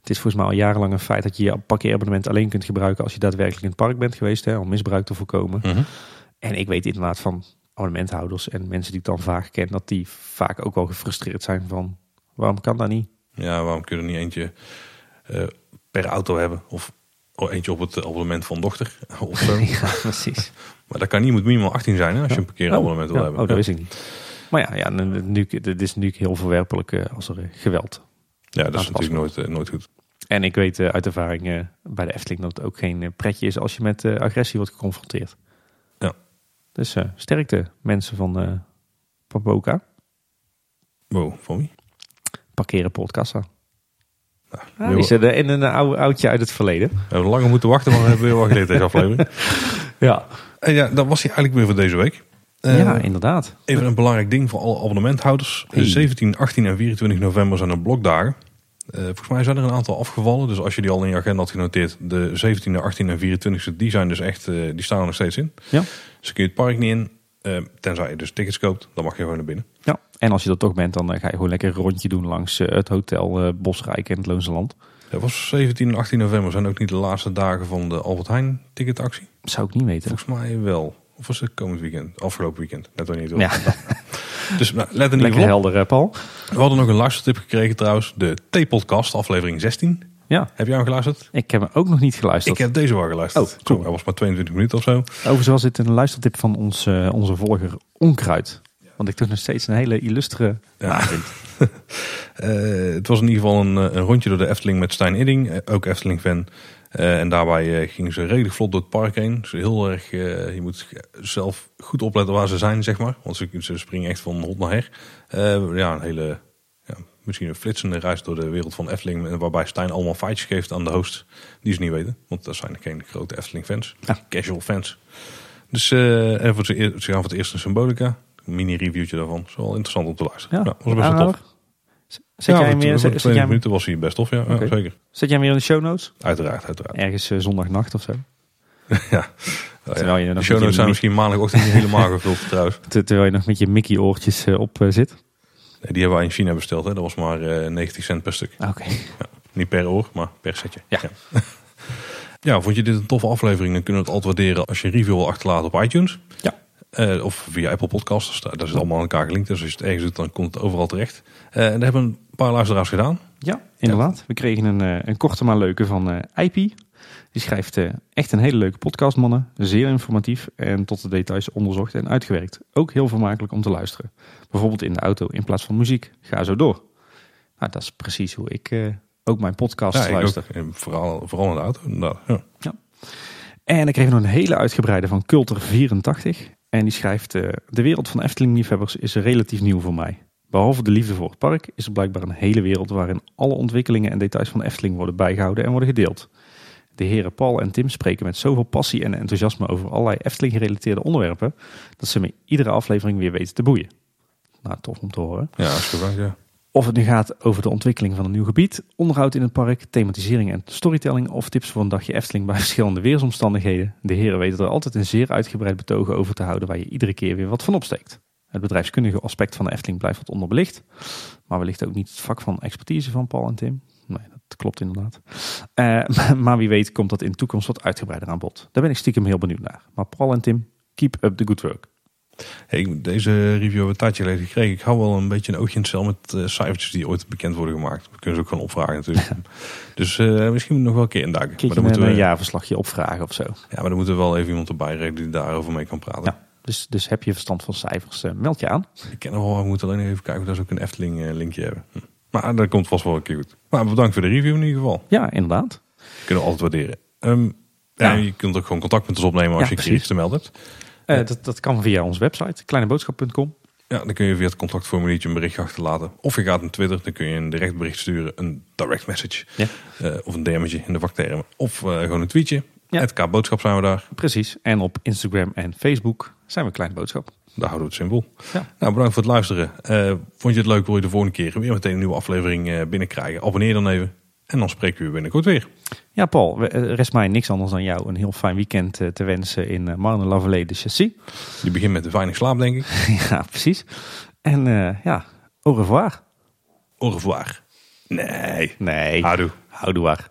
het is volgens mij al jarenlang een feit dat je je parkeerabonnement alleen kunt gebruiken als je daadwerkelijk in het park bent geweest. Hè, om misbruik te voorkomen. Mhm. En ik weet inderdaad van abonnementhouders en mensen die ik dan vaak ken, dat die vaak ook wel gefrustreerd zijn van waarom kan dat niet? Ja, waarom kun je er niet eentje eh, per auto hebben? Of oh, eentje op het abonnement van dochter of zo. Ja, precies. Maar dat kan niet, moet minimaal 18 zijn hè, als je een parkeerabonnement wil ja, hebben. Oh, dat wist ik niet. Maar ja, ja nu, dit is natuurlijk heel verwerpelijk eh, als er eh, geweld. Ja, dat is natuurlijk nooit, eh, nooit goed. En ik weet uit ervaring bij de Efteling dat het ook geen pretje is als je met agressie wordt geconfronteerd. Ja. Dus sterkte mensen van Papoka. Wow, van wie? Parkeren Podcassa. Nou, we, die zit in een oude oudje uit het verleden. we hebben langer moeten wachten, maar we hebben weer wel geleerd deze aflevering. Ja, En ja, dat was hij eigenlijk weer voor deze week. Eh, ja inderdaad. Even een belangrijk ding voor alle abonnementhouders. Hey. 17, 18 en 24 november zijn er blokdagen. Eh, volgens mij zijn er een aantal afgevallen. Dus als je die al in je agenda had genoteerd. De 17e, 18 en 24e, die zijn dus echt, eh, die staan er nog steeds in. Ja. Dus kun je het park niet in. eh, tenzij je dus tickets koopt, dan mag je gewoon naar binnen. En als je er toch bent, dan eh, ga je gewoon lekker een rondje doen langs eh, het hotel eh, Bosrijk en het Loonse Land. Dat was 17 en 18 november zijn ook niet de laatste dagen van de Albert Heijn ticketactie. Zou ik niet weten. Volgens mij wel. Of was het komend weekend? Afgelopen weekend. Net nog niet. hoor. Ja, Dus nou, let ieder lekker op. helder, Paul. We hadden nog een luistertip gekregen trouwens. De T-podcast, aflevering 16. Ja, Heb jij hem geluisterd? ik heb hem ook nog niet geluisterd. Ik heb deze wel geluisterd. Oh, cool. Zo, hij was maar 22 minuten of zo. Overigens was dit een luistertip van ons, onze volger Onkruid. Want ik toch nog steeds een hele illustre Ja. vind. Eh, het was in ieder geval een, eh, een rondje door de Efteling met Stijn Idding. eh, ook Efteling-fan. En daarbij gingen ze redelijk vlot door het park heen. Dus heel erg, je moet zelf goed opletten waar ze zijn, zeg maar. Want ze, ze springen echt van hot naar her. Ja, een hele, ja, misschien een flitsende reis door de wereld van Efteling. Waarbij Stijn allemaal feitjes geeft aan de host die ze niet weten. Want dat zijn geen grote Efteling-fans. Ja. Casual fans. Dus en voor ze, ze gaan voor het eerst een Symbolica. Mini-reviewtje daarvan. Is wel interessant om te luisteren. Ja, Ja, was best wel tof. Zet, ja, jij hem voor- weer, voor zet, de zet, jij 20 hem, minuten was hij best tof, ja, ja, zeker. zet jij weer in de show notes? Uiteraard, uiteraard. Ergens eh, zondagnacht of zo. ja. Terwijl je De show notes zijn mi- misschien maandagochtend niet helemaal gevuld trouwens. Ter- Terwijl je nog met je Mickey oortjes eh, op eh, zit. Nee, die hebben wij in China besteld. Hè. Dat was maar eh 90 cent per stuk. Oké. Niet per oor, maar per setje. Ja. ja. Ja, vond je dit een toffe aflevering? Dan kunnen we het altijd waarderen als je een review wil achterlaten op iTunes. Ja. Eh, of via Apple Podcasts. Daar, daar zit allemaal aan elkaar gelinkt. Dus als je het ergens doet, dan komt het overal terecht. Eh, en dat hebben een paar luisteraars gedaan. Ja, inderdaad. We kregen een, eh, een korte maar leuke van IP. Die schrijft echt een hele leuke podcast, mannen. Zeer informatief en tot de details onderzocht en uitgewerkt. Ook heel vermakelijk om te luisteren. Bijvoorbeeld in de auto in plaats van muziek. Ga zo door. Nou, dat is precies hoe ik ook mijn podcast Ja, ik luister. En vooral, vooral in de auto. inderdaad. Ja. En dan kregen we nog een hele uitgebreide van Culter84. En die schrijft: eh, De wereld van Efteling-liefhebbers is relatief nieuw voor mij. Behalve de liefde voor het park is er blijkbaar een hele wereld waarin alle ontwikkelingen en details van Efteling worden bijgehouden en worden gedeeld. De heren Paul en Tim spreken met zoveel passie en enthousiasme over allerlei Efteling-gerelateerde onderwerpen dat ze me iedere aflevering weer weten te boeien. Nou, tof om te horen. Ja, als gevraagd, ja. Of het nu gaat over de ontwikkeling van een nieuw gebied, onderhoud in het park, thematisering en storytelling of tips voor een dagje Efteling bij verschillende weersomstandigheden. De heren weten er altijd een zeer uitgebreid betogen over te houden waar je iedere keer weer wat van opsteekt. Het bedrijfskundige aspect van de Efteling blijft wat onderbelicht, maar wellicht ook niet het vak van expertise van Paul en Tim. Nee, dat klopt inderdaad. Eh, maar wie weet komt dat in de toekomst wat uitgebreider aan bod. Daar ben ik stiekem heel benieuwd naar. Maar Paul en Tim, keep up the good work. Hey, deze review hebben we een tijdje geleden gekregen. Ik hou wel een beetje een oogje in het cel met uh, cijfertjes die ooit bekend worden gemaakt. We kunnen ze ook gewoon opvragen natuurlijk. dus uh, misschien nog wel een keer induiken. Je maar dan een we... jaarverslagje opvragen of zo? Ja, maar dan moeten we wel even iemand erbij regelen die daarover mee kan praten. Ja, dus, dus heb je verstand van cijfers, uh, meld je aan. Ik ken nog wel, we moeten alleen even kijken of we daar ook een Efteling linkje hebben. Hm. Maar dat komt vast wel een keer goed. Maar bedankt voor de review in ieder geval. Ja, inderdaad. Kunnen we altijd waarderen. Um, ja. je kunt ook gewoon contact met ons opnemen als je je iets te melden hebt. Uh, dat, dat kan via onze website, kleineboodschap.com. Ja, dan kun je via het contactformuliertje een berichtje achterlaten. Of je gaat naar Twitter, dan kun je een direct bericht sturen, een direct message. Ja. Uh, of een DM'tje in de vaktermen. Of uh, gewoon een tweetje. Ja. Het K-boodschap zijn we daar. Precies. En op Instagram en Facebook zijn we Kleine Boodschap. Daar houden we het simpel. Ja. Nou, bedankt voor het luisteren. vond je het leuk? Wil je de volgende keer weer meteen een nieuwe aflevering binnenkrijgen? Abonneer dan even. En dan spreken we binnenkort weer. Ja, Paul, rest mij niks anders dan jou een heel fijn weekend eh, te wensen in uh, Marne Lavallée de Chassis. Die begint met weinig slaap, denk ik. ja, precies. En uh, ja, au revoir. Au revoir. Nee. Nee. Houdoe. Houdoe waar.